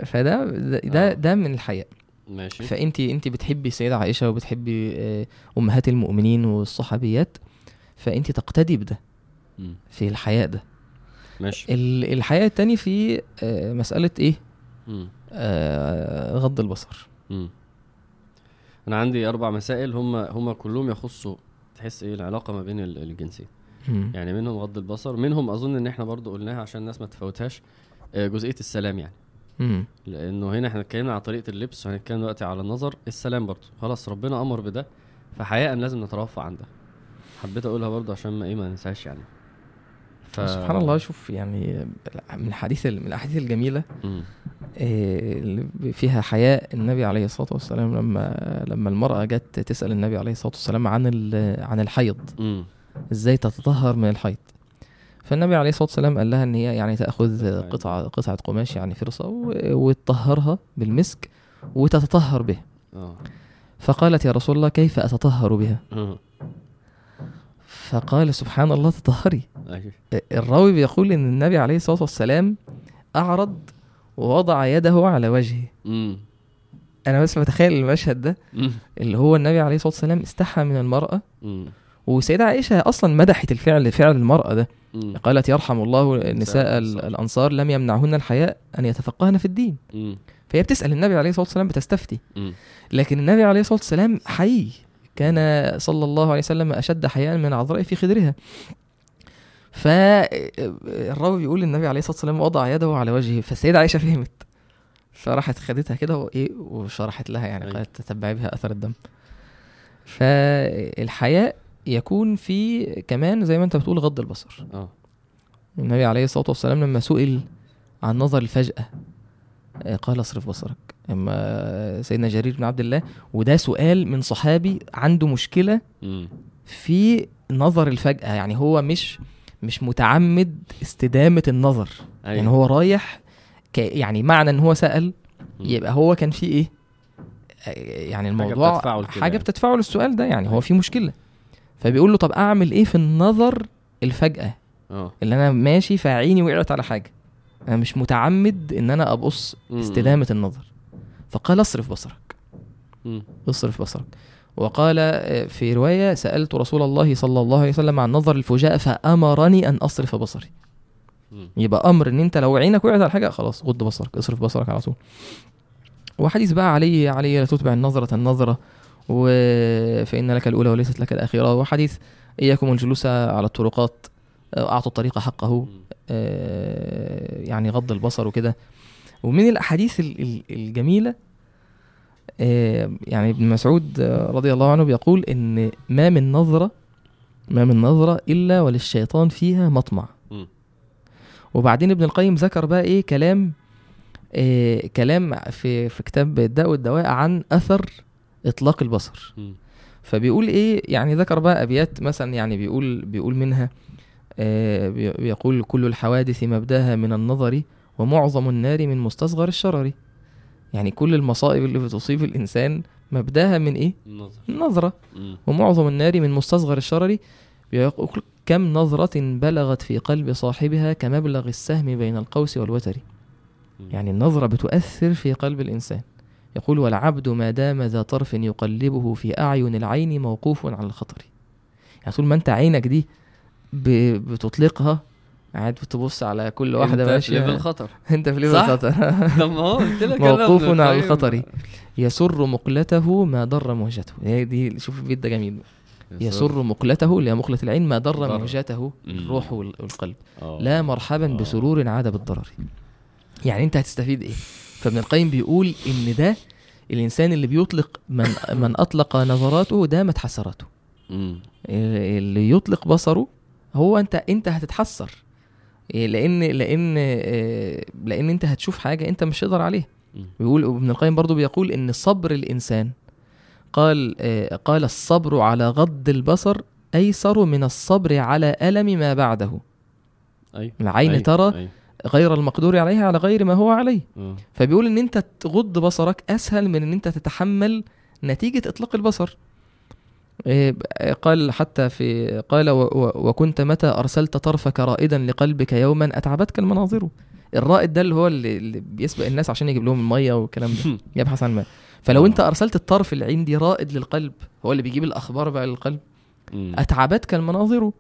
فده ده, ده, آه. ده من الحياء ماشي فانت انت بتحبي السيده عائشة وبتحبي آه، أمهات المؤمنين والصحابيات فانت تقتدي بده. في الحياء ده ماشي ال- الحقيقة التاني في آه، مسألة إيه. آه، غض البصر مم. أنا عندي أربع مسائل هم هم كلهم يخصوا تحس إيه العلاقة ما بين ال- الجنسين. يعني منهم غض البصر منهم أظن إن إحنا برضو قلناها عشان الناس ما تفوتهاش آه، جزئية السلام يعني مم. لأنه هنا إحنا اتكلمنا على طريقة اللبس وهنتكلم دلوقتي على النظر السلام برضو خلاص ربنا أمر بده فحقيقه لازم نترفع عن ده حبيت أقولها برضو عشان ما إيه ما ننساش يعني. ف... سبحان الله شوف يعني من الحديث من الأحاديث الجميلة. آه، اللي فيها حياء النبي عليه الصلاة والسلام لما لما المرأة جت تسأل النبي عليه الصلاة والسلام عن عن الحيض. إزاي تتطهر من الحيض؟ فالنبي عليه الصلاة والسلام قال لها إن هي يعني تأخذ قطعة قطعة قماش يعني فرصه وتطهرها بالمسك وتتطهر به. آه. فقالت يا رسول الله كيف أتطهر بها؟ آه. فقال سبحان الله تطهري أيوه. الراوي بيقول إن النبي عليه الصلاة والسلام أعرض ووضع يده على وجهه. أنا بس بتخيل المشهد ده. اللي هو النبي عليه الصلاة والسلام استحى من المرأة. وسيدة عائشة أصلا مدحت الفعل فعل المرأة ده. قالت يرحم الله نساء ال- الأنصار. لم يمنعهن الحياء أن يتفقهن في الدين. فهي بتسأل النبي عليه الصلاة والسلام بتستفتي. لكن النبي عليه الصلاة والسلام حي كان صلى الله عليه وسلم أشد حياء من عذراء في خدرها. فالراوي بيقول النبي عليه الصلاة والسلام وضع يده على وجهه فالسيدة عائشة فهمت. فراحت خدتها كده وايه وشرحت لها يعني أيوة. قالت تتبعي بها أثر الدم. فالحياء يكون في كمان زي ما أنت بتقول غض البصر. آه. النبي عليه الصلاة والسلام لما سئل عن نظر الفجأة آه، قال اصرف بصرك. أما سيدنا جرير بن عبد الله وده سؤال من صحابي عنده مشكلة. في نظر الفجأة. يعني هو مش مش متعمد استدامة النظر. أيوه. يعني هو رايح ك يعني معنى إن هو أمم. يبقى هو كان في إيه؟ آه، يعني الموضوع بتدفعه لكده حاجة يعني. بتدفعه للسؤال ده. يعني هو في مشكلة. فبيقول له طب أعمل إيه في النظر الفجأة؟ آه. اللي أنا ماشي فعيني وقعت على حاجة. أنا مش متعمد إن أنا أبص أمم. استدامة النظر. فقال اصرف بصرك. اصرف بصرك. وقال آه، في رواية سألت رسول الله صلى الله عليه وسلم عن نظر الفجاءة فأمرني أن أصرف بصري. يبقى أمر إن أنت لو عينك وقعت على حاجة خلاص غض بصرك اصرف بصرك على طول. وحديث بقى علي علي لا تتبع النظرة النظرة و... فإن لك الأولى وليست لك الأخيرة. وحديث إياكم الجلوس على الطرقات. آه، أعطوا الطريق حقه. آه، يعني غض البصر وكده ومن الأحاديث ال- ال- الجميلة آه، يعني ابن مسعود رضي الله عنه بيقول إن ما من نظرة ما من نظرة إلا وللشيطان فيها مطمع. وبعدين ابن القيم ذكر بقى إيه كلام آه كلام في في كتاب الداء والدواء عن أثر إطلاق البصر. فبيقول إيه يعني ذكر بقى أبيات مثلا يعني بيقول بيقول منها آه بيقول كل الحوادث مبداها من النظر ومعظم النار من مستصغر الشرر. يعني كل المصائب اللي بتصيب الإنسان مبداها من إيه؟ النظر. النظرة. أمم. ومعظم النار من مستصغر الشرر بيقول كم نظرة بلغت في قلب صاحبها كمبلغ السهم بين القوس والوتر. يعني النظرة بتؤثر في قلب الإنسان. يقول والعبد ما دام ذا طرف يقلبه في أعين العين موقوف على الخطر. يعني طول ما أنت عينك دي بتطلقها قاعد بتبص على كل واحدة أنت في ماشية level خطر أنت في level؟ خطر طب ما هو قلت لك موقوف على. الخطر. يسر مقلته ما ضر مهجته هي دي شوف البيت ده جميل يسر مقلته اللي هي مقلة العين ما ضر. مهجته. الروح وال- والقلب آه. لا مرحبا آه. بسرور عاد بالضرر يعني أنت هتستفيد إيه فابن القيم بيقول إن ده الإنسان اللي بيطلق من من أطلق نظراته دامت حسراته. اللي يطلق بصره هو انت انت هتتحسر إيه، لأن لأن آه، لأن انت هتشوف حاجة انت مش تقدر عليها. بيقول ابن القيم برضو بيقول إن صبر الإنسان قال آه، قال الصبر على غض البصر أيسر من الصبر على ألم ما بعده أيوه العين أيوه. ترى أيوه. غير المقدور عليها على غير ما هو عليه. فبيقول إن أنت تغض بصرك أسهل من إن أنت تتحمل نتيجة إطلاق البصر قال حتى في قال وكنت متى أرسلت طرفك رائدا لقلبك يوما أتعبتك المناظر الرائد ده اللي هو اللي, اللي بيسبق الناس عشان يجيب لهم المية والكلام ده يبحث عن الماء فلو آه. انت أرسلت الطرف العين دي رائد للقلب هو اللي بيجيب الأخبار بقى للقلب أمم. أتعبتك المناظر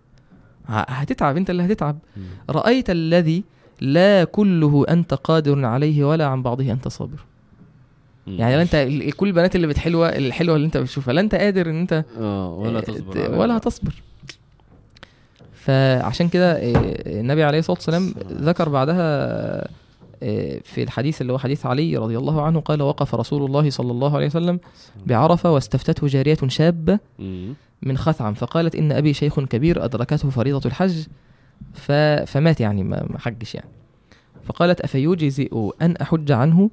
هتتعب أنت اللي هتتعب. رأيت الذي لا كله أنت قادر عليه ولا عن بعضه أنت صابر. يعني لا ال- كل البنات اللي بتحلوة الحلوة اللي أنت بتشوفها لا أنت قادر إن أنت آه ولا آه، تصبر عليها. ولا هتصبر فعشان كده آه، النبي عليه الصلاة والسلام ذكر بعدها آه، في الحديث اللي هو حديث علي رضي الله عنه قال وقف رسول الله صلى الله عليه وسلم بعرفة واستفتته جارية شابة أمم. من خثعم فقالت إن أبي شيخ كبير أدركته فريضة الحج. فمات يعني ما حجش يعني فقالت أفيجزئ أن أحج عنه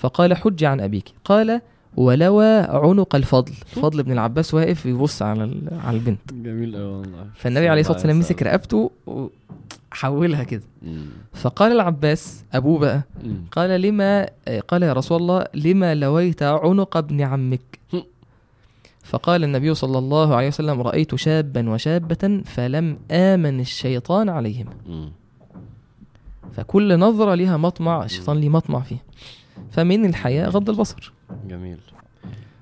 فقال حج عن أبيك. قال ولوى عنق الفضل. فضل بن العباس واقف يبص على على البنت. جميل قوي والله. فالنبي عليه الصلاة والسلام مسك رقبته وحولها كده. فقال العباس أبوه بقى. قال لما قال يا رسول الله لما لويت عنق ابن عمك. فقال النبي صلى الله عليه وسلم رأيت شابا وشابة فلم آمن الشيطان عليهما. فكل نظرة لها مطمع الشيطان ليه مطمع فيه فمن الحياء غض البصر. جميل.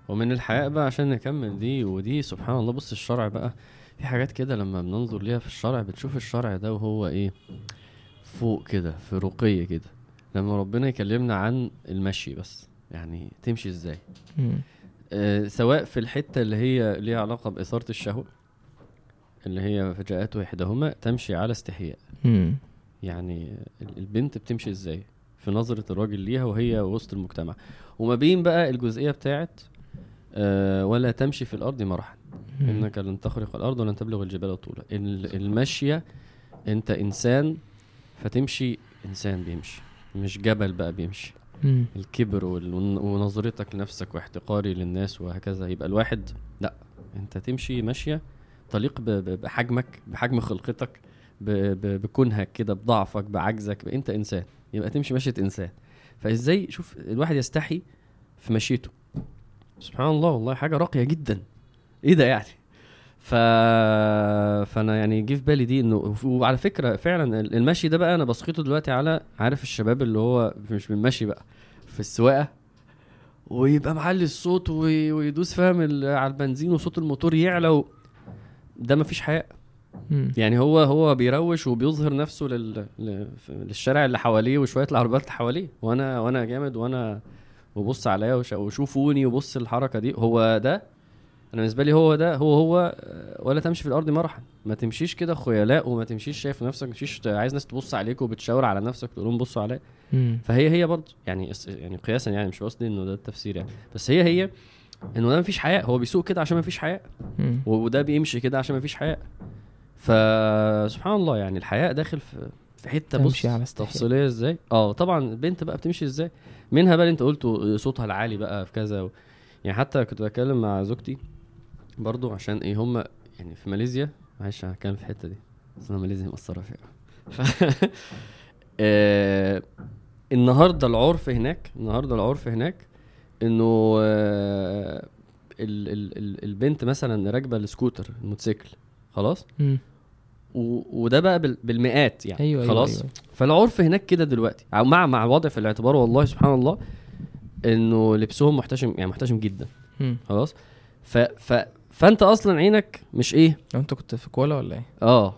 ومن الحياء بقى عشان نكمل دي ودي سبحان الله. بص الشرع بقى في حاجات كده لما بننظر ليها في الشرع بتشوف الشرع ده وهو إيه؟ فوق كده في رقي كده. لما ربنا يكلمنا عن المشي بس يعني تمشي إزاي. آه سواء في الحتة اللي هي ليها علاقة بإثارة الشهوة اللي هي فجاءته إحداهما تمشي على استحياء. مم. يعني ال- البنت بتمشي إزاي؟ في نظرة الراجل ليها وهي وسط المجتمع. وما بين بقى الجزئية بتاعت آه ولا تمشي في الأرض مرحا. إنك لن تخرق الأرض ولن تبلغ الجبال طولا. ال- المشية أنت إنسان فتمشي إنسان بيمشي. مش جبل بقى بيمشي. مم. الكبر ونظرتك لنفسك واحتقاري للناس وهكذا. يبقى الواحد لا. أنت تمشي ماشية تليق بحجمك بحجم خلقتك بكونهك كده بضعفك بعجزك أنت إنسان. يبقى تمشي مشية إنسان. فإزاي؟ شوف الواحد يستحي في مشيته. سبحان الله والله حاجة راقية جدا. إيه ده يعني؟ ف... فأنا يعني جه في بالي دي إنه وعلى فكرة فعلا المشي ده بقى أنا بسقطه دلوقتي على عارف الشباب اللي هو مش بالمشي بقى في السواقة. ويبقى معلي الصوت وي- ويدوس فاهم على البنزين وصوت الموتور يعلى و... ده مفيش حياء. مم. يعني هو هو بيروش وبيظهر نفسه لل... للشارع اللي حواليه وشوية العربيات اللي حواليه. وأنا وأنا جامد وأنا وبص عليا وش... وشوفوني وبص الحركة دي. هو ده أنا بالنسبة لي هو ده هو هو ولا تمشي في الأرض مرحا ما تمشيش كده خيلاء وما تمشيش شايف نفسك ما تمشيش عايز ناس تبص عليك وبتشاور على نفسك تقول لهم بصوا عليا. فهي هي برضه يعني يعني قياسا يعني مش قصدي إنه ده التفسير يعني. بس هي هي إنه ده مفيش حياء. هو بيسوق كده عشان مفيش حياء. مم. و- وده بيمشي كده عشان مفيش حياء. فسبحان الله يعني الحياء داخل في في حتة بص على. تفصيلية إزاي؟ آه طبعا البنت بقى بتمشي إزاي؟ منها بقى اللي أنت قلته صوتها العالي بقى في كذا و... يعني حتى كنت بتكلم مع زوجتي برضو عشان إيه هم يعني في ماليزيا معلش هتكلم في الحتة دي بس أنا ماليزيا مقصرة فيها. ف... آه... النهارده العرف هناك النهارده العرف هناك إنه آه... ال... ال... ال... البنت مثلا راكبة السكوتر الموتوسيكل. خلاص مم. و... وده بقى بال... بالمئات يعني أيوه أيوه خلاص أيوة. فالعرف هناك كده دلوقتي مع مع وضع في الاعتبار والله سبحان الله إنه لبسهم محتشم يعني محتشم جدا مم. خلاص ف ف فأنت أصلا عينك مش إيه أنت كنت في كولا ولا إيه؟ آه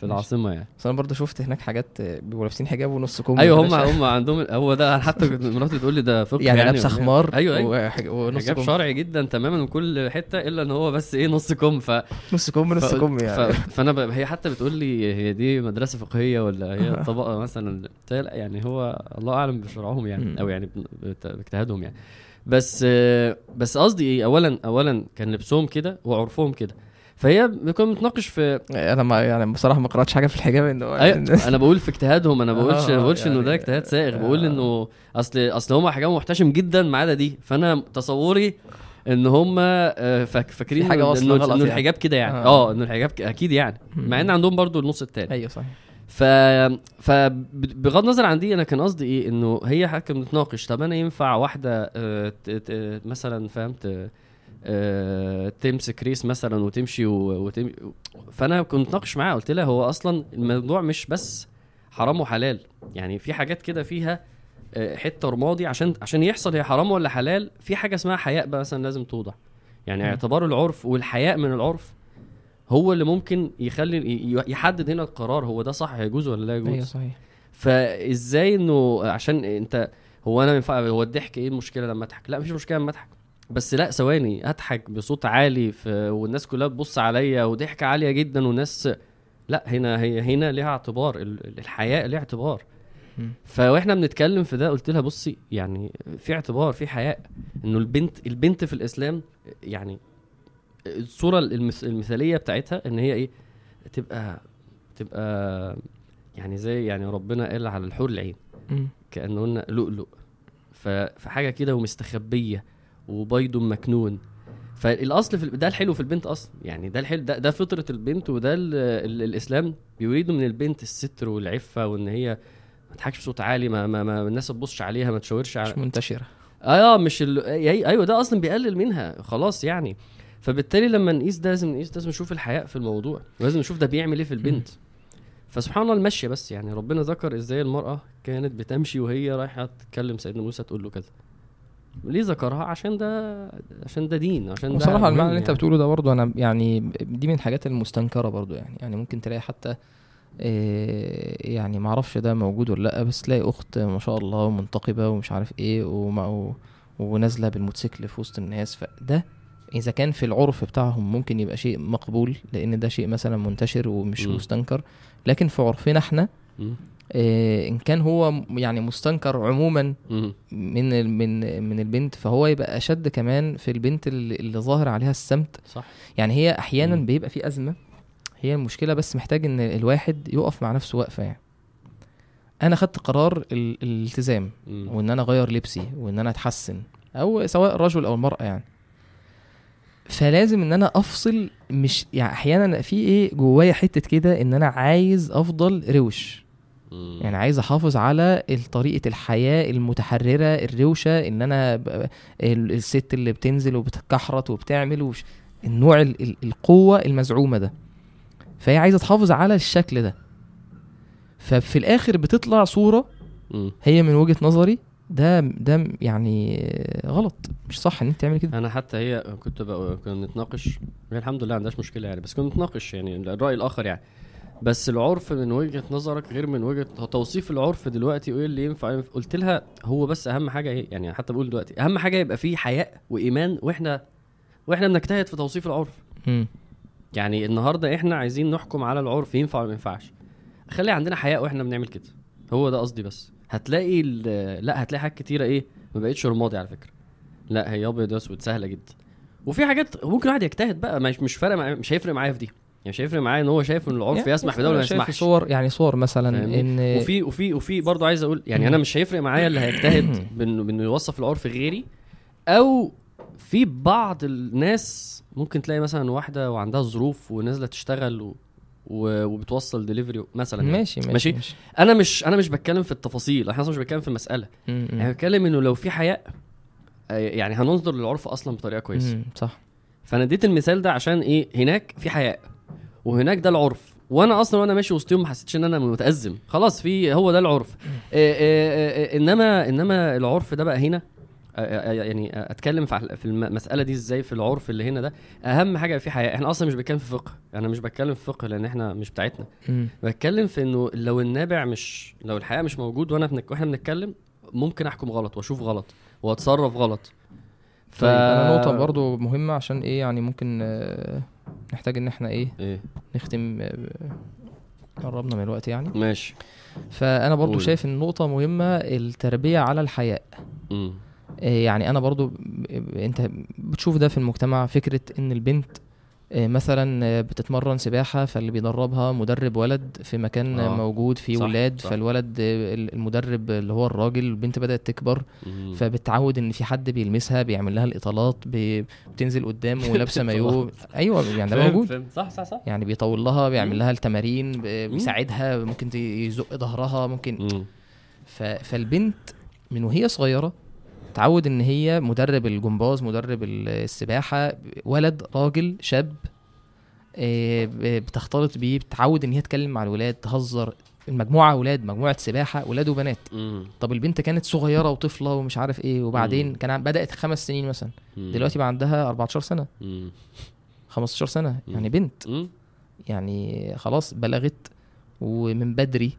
في العاصمة يعني. بس أنا برضه شفت هناك حاجات بيبقوا لابسين حجاب ونص كم أيوه هم هم عندهم هو ده حتى مراتي تقول لي ده فقه يعني لابسه ولا إيه؟ خمار أيوه أيوه. وحج- ونص حجاب شرعي جدا تماما من كل حتة إلا إن هو بس إيه نص كم. ف نص كم نص كم يعني. ف... فأنا ب... هي حتى بتقول لي هي دي مدرسة فقهية ولا هي طبقة مثلا؟ يعني هو الله أعلم بشرعهم. يعني أو يعني باجتهادهم يعني. بس بس قصدي إيه؟ اولا اولا كان لبسهم كده وعرفهم كده. فهي كنا بنتناقش في أنا ما يعني بصراحة ما قرأتش حاجة في الحجاب ان هو أيوة أنا بقول في اجتهادهم أنا بقولش آه، ما بقولش إنه ده يعني- اجتهاد سائغ آه. بقول إنه اصل أصل هم حاجة محتشم جدا ما عدا دي. فأنا تصوري إن هم آه، فاك- فاكرين إنه- واصلة إنه انه يعني. الحجاب كده يعني. آه. آه إنه الحجاب أكيد يعني. مع إن عندهم برضو النص التاني. أيوه صحيح. ف فبغض النظر عن دي أنا كان قصدي إيه؟ إنه هي حاجة بنتناقش طب أنا ينفع واحدة آه، مثلا فهمت؟ آه، تمسك ريس مثلا وتمشي و- وتم... فأنا كنت بتناقش معاها قلت لها هو أصلا الموضوع مش بس حرام وحلال. يعني في حاجات كده فيها آه، حتة رمادي عشان عشان يحصل هي حرام ولا حلال في حاجة اسمها حياء بقى مثلا لازم توضع يعني مم. اعتبار العرف والحياء من العرف هو اللي ممكن يخلي يحدد هنا القرار هو ده صح يجوز ولا لا يجوز. أيوه صحيح. فإزاي إنه عشان أنت هو أنا ينفع هو الضحك إيه المشكلة لما أضحك؟ لا مفيش مشكلة لما أضحك. بس لا ثواني اضحك بصوت عالي في والناس كلها تبص عليا وضحكة عالية جدا والناس لا هنا هي هنا ليها اعتبار ال- الحياء ليها اعتبار. فاحنا بنتكلم في ده قلت لها بصي يعني في اعتبار في حياء إنه البنت البنت في الإسلام يعني الصورة المث- المثالية بتاعتها إن هي إيه تبقى تبقى يعني زي يعني ربنا قال على الحور العين مم. كأنهن لؤلؤ فحاجة كده ومستخبية وبيض مكنون. فالأصل في ده الحلو في البنت أصلا. يعني ده الحلو ده, ده فطرة البنت وده ال ال الإسلام بيريد من البنت الستر والعفة وإن هي ما تضحكش بصوت عالي ما, ما, ما الناس ما تبصش عليها ما تشاورش على مش منتشرة. آه مش ال... أي- أيوه ده أصلا بيقلل منها خلاص يعني. فبالتالي لما نقيس ده لازم نقيس لازم نشوف الحياء في الموضوع. ولازم نشوف ده بيعمل إيه في البنت. فسبحان الله المشية بس يعني. ربنا ذكر إزاي المرأة كانت بتمشي وهي رايحة تكلم سيدنا موسى تقول له كذا. ليه ذكرها؟ عشان ده عشان ده دين عشان ده بصراحه المعنى اللي انت يعني. بتقوله ده برضو أنا يعني دي من الحاجات المستنكرة برضو يعني. يعني ممكن تلاقي حتى إيه يعني ما أعرفش ده موجود ولا لأ بس تلاقي أخت ما شاء الله منتقبه ومش عارف إيه ونازلة بالموتوسيكل في وسط الناس. فده إذا كان في العرف بتاعهم ممكن يبقى شيء مقبول لأن ده شيء مثلا منتشر ومش مم. مستنكر. لكن في عرفنا إحنا إن كان هو يعني مستنكر عموما. من من من البنت فهو يبقى أشد كمان في البنت اللي, اللي ظاهر عليها السمت صح يعني هي أحيانا. بيبقى في أزمة هي المشكلة بس محتاج إن الواحد يقف مع نفسه وقفه يعني أنا خدت قرار ال- الالتزام. وإن أنا أغير لبسي وإن أنا أتحسن أو سواء الرجل أو المرأة يعني فلازم إن أنا أفصل مش يعني أحيانا في إيه جوايا حتة كده إن أنا عايز أفضل روش. يعني عايز أحافظ على طريقة الحياة المتحررة الروشة إن أنا الست اللي بتنزل وبتكحرت وبتعمل وش النوع ال- ال- القوة المزعومة ده. فهي عايزة تحافظ على الشكل ده. ففي الآخر بتطلع صورة. هي من وجهة نظري ده ده يعني غلط. مش صح إن أنت تعمل كده. أنا حتى هي كنت بقى كنا بنتناقش هي الحمد لله ما عندهاش مشكلة يعني بس كنا بنتناقش يعني الرأي الآخر يعني. بس العرف من وجهة نظرك غير من وجهة توصيف العرف دلوقتي وإيه اللي ينفع قلت لها هو بس أهم حاجة إيه؟ يعني حتى بقول دلوقتي أهم حاجة يبقى فيه حياء وإيمان وإحنا وإحنا بنجتهد في توصيف العرف. يعني النهارده إحنا عايزين نحكم على العرف ينفع ولا ما ينفعش. خلي عندنا حياء وإحنا بنعمل كده. هو ده قصدي بس. هتلاقي لأ هتلاقي حاجات كتيرة إيه؟ ما بقتش رمادي على فكرة. لأ هي أبيض وأسود سهلة جدا. وفي حاجات ممكن واحد يجتهد بقى مش مش فارق مش هيفرق معايا في دي. يعني مش هيفرق معايا إن هو شايف إن العرف يعني يسمح بده ولا ما يسمحش صور يعني صور مثلا؟ إن وفي وفي وفي برضه عايز أقول يعني أنا مش هيفرق معايا اللي هيجتهد بإنه يوصف العرف غيري أو في بعض الناس ممكن تلاقي مثلا واحدة وعندها ظروف ونازلة تشتغل و... و... وبتوصل ديليفري مثلا يعني. ماشي ماشي, ماشي. ماشي. أنا مش أنا مش بتكلم في التفاصيل إحنا أصلا مش بتكلم في المسألة. أنا بتكلم إنه لو في حياء آه، يعني هننظر للعرف أصلا بطريقة كويسة. صح فأنا اديت المثال ده عشان إيه هناك في حياء وهناك ده العرف. وأنا أصلا وأنا ماشي وسطهم ما حسيتش إن أنا متأزم. خلاص في هو ده العرف. إيه إيه إنما إنما العرف ده بقى هنا آه، يعني أتكلم في المساله دي إزاي في العرف اللي هنا ده. أهم حاجة في حياء إحنا أصلا مش بنتكلم في فقه. أنا مش بتكلم في فقه لأن إحنا مش بتاعتنا. بتكلم في إنه لو النابع مش لو الحياء مش موجود وأنا بنك... وإحنا بنتكلم ممكن أحكم غلط وأشوف غلط وأتصرف غلط. ف... طيب أنا نقطة برضو مهمة عشان إيه يعني ممكن آه، نحتاج إن إحنا إيه إيه. نختم آه، قربنا من الوقت يعني. ماشي. فأنا برضو قول. شايف إن نقطة مهمة التربية على الحياء. آه، يعني أنا برضو ب- أنت بتشوف ده في المجتمع فكرة إن البنت آه، مثلا آه، بتتمرن سباحة فاللي بيدربها مدرب ولد في مكان آه، آه. موجود فيه صح، ولاد صح. فالولد آه، المدرب اللي هو الراجل البنت بدأت تكبر مم. فبتعود إن في حد بيلمسها بيعمل لها الإطالات بتنزل قدام ولابسة مايو أيوه يعني ده موجود فهمت. صح صح صح يعني بيطول لها. بيعمل لها التمارين بيساعدها ممكن يزق ظهرها ممكن مم. فالبنت من وهي صغيرة تعود إن هي مدرب الجمباز مدرب السباحة ولد راجل شاب آه، بتختلط بيه بتعود إن هي تتكلم مع الولاد تهزر المجموعة أولاد مجموعة سباحة ولاد وبنات مم. طب البنت كانت صغيرة وطفلة ومش عارف إيه وبعدين مم. كان بدأت خمس سنين مثلا مم. دلوقتي بقى عندها 14 سنة مم. 15 سنة مم. يعني بنت مم. يعني خلاص بلغت ومن بدري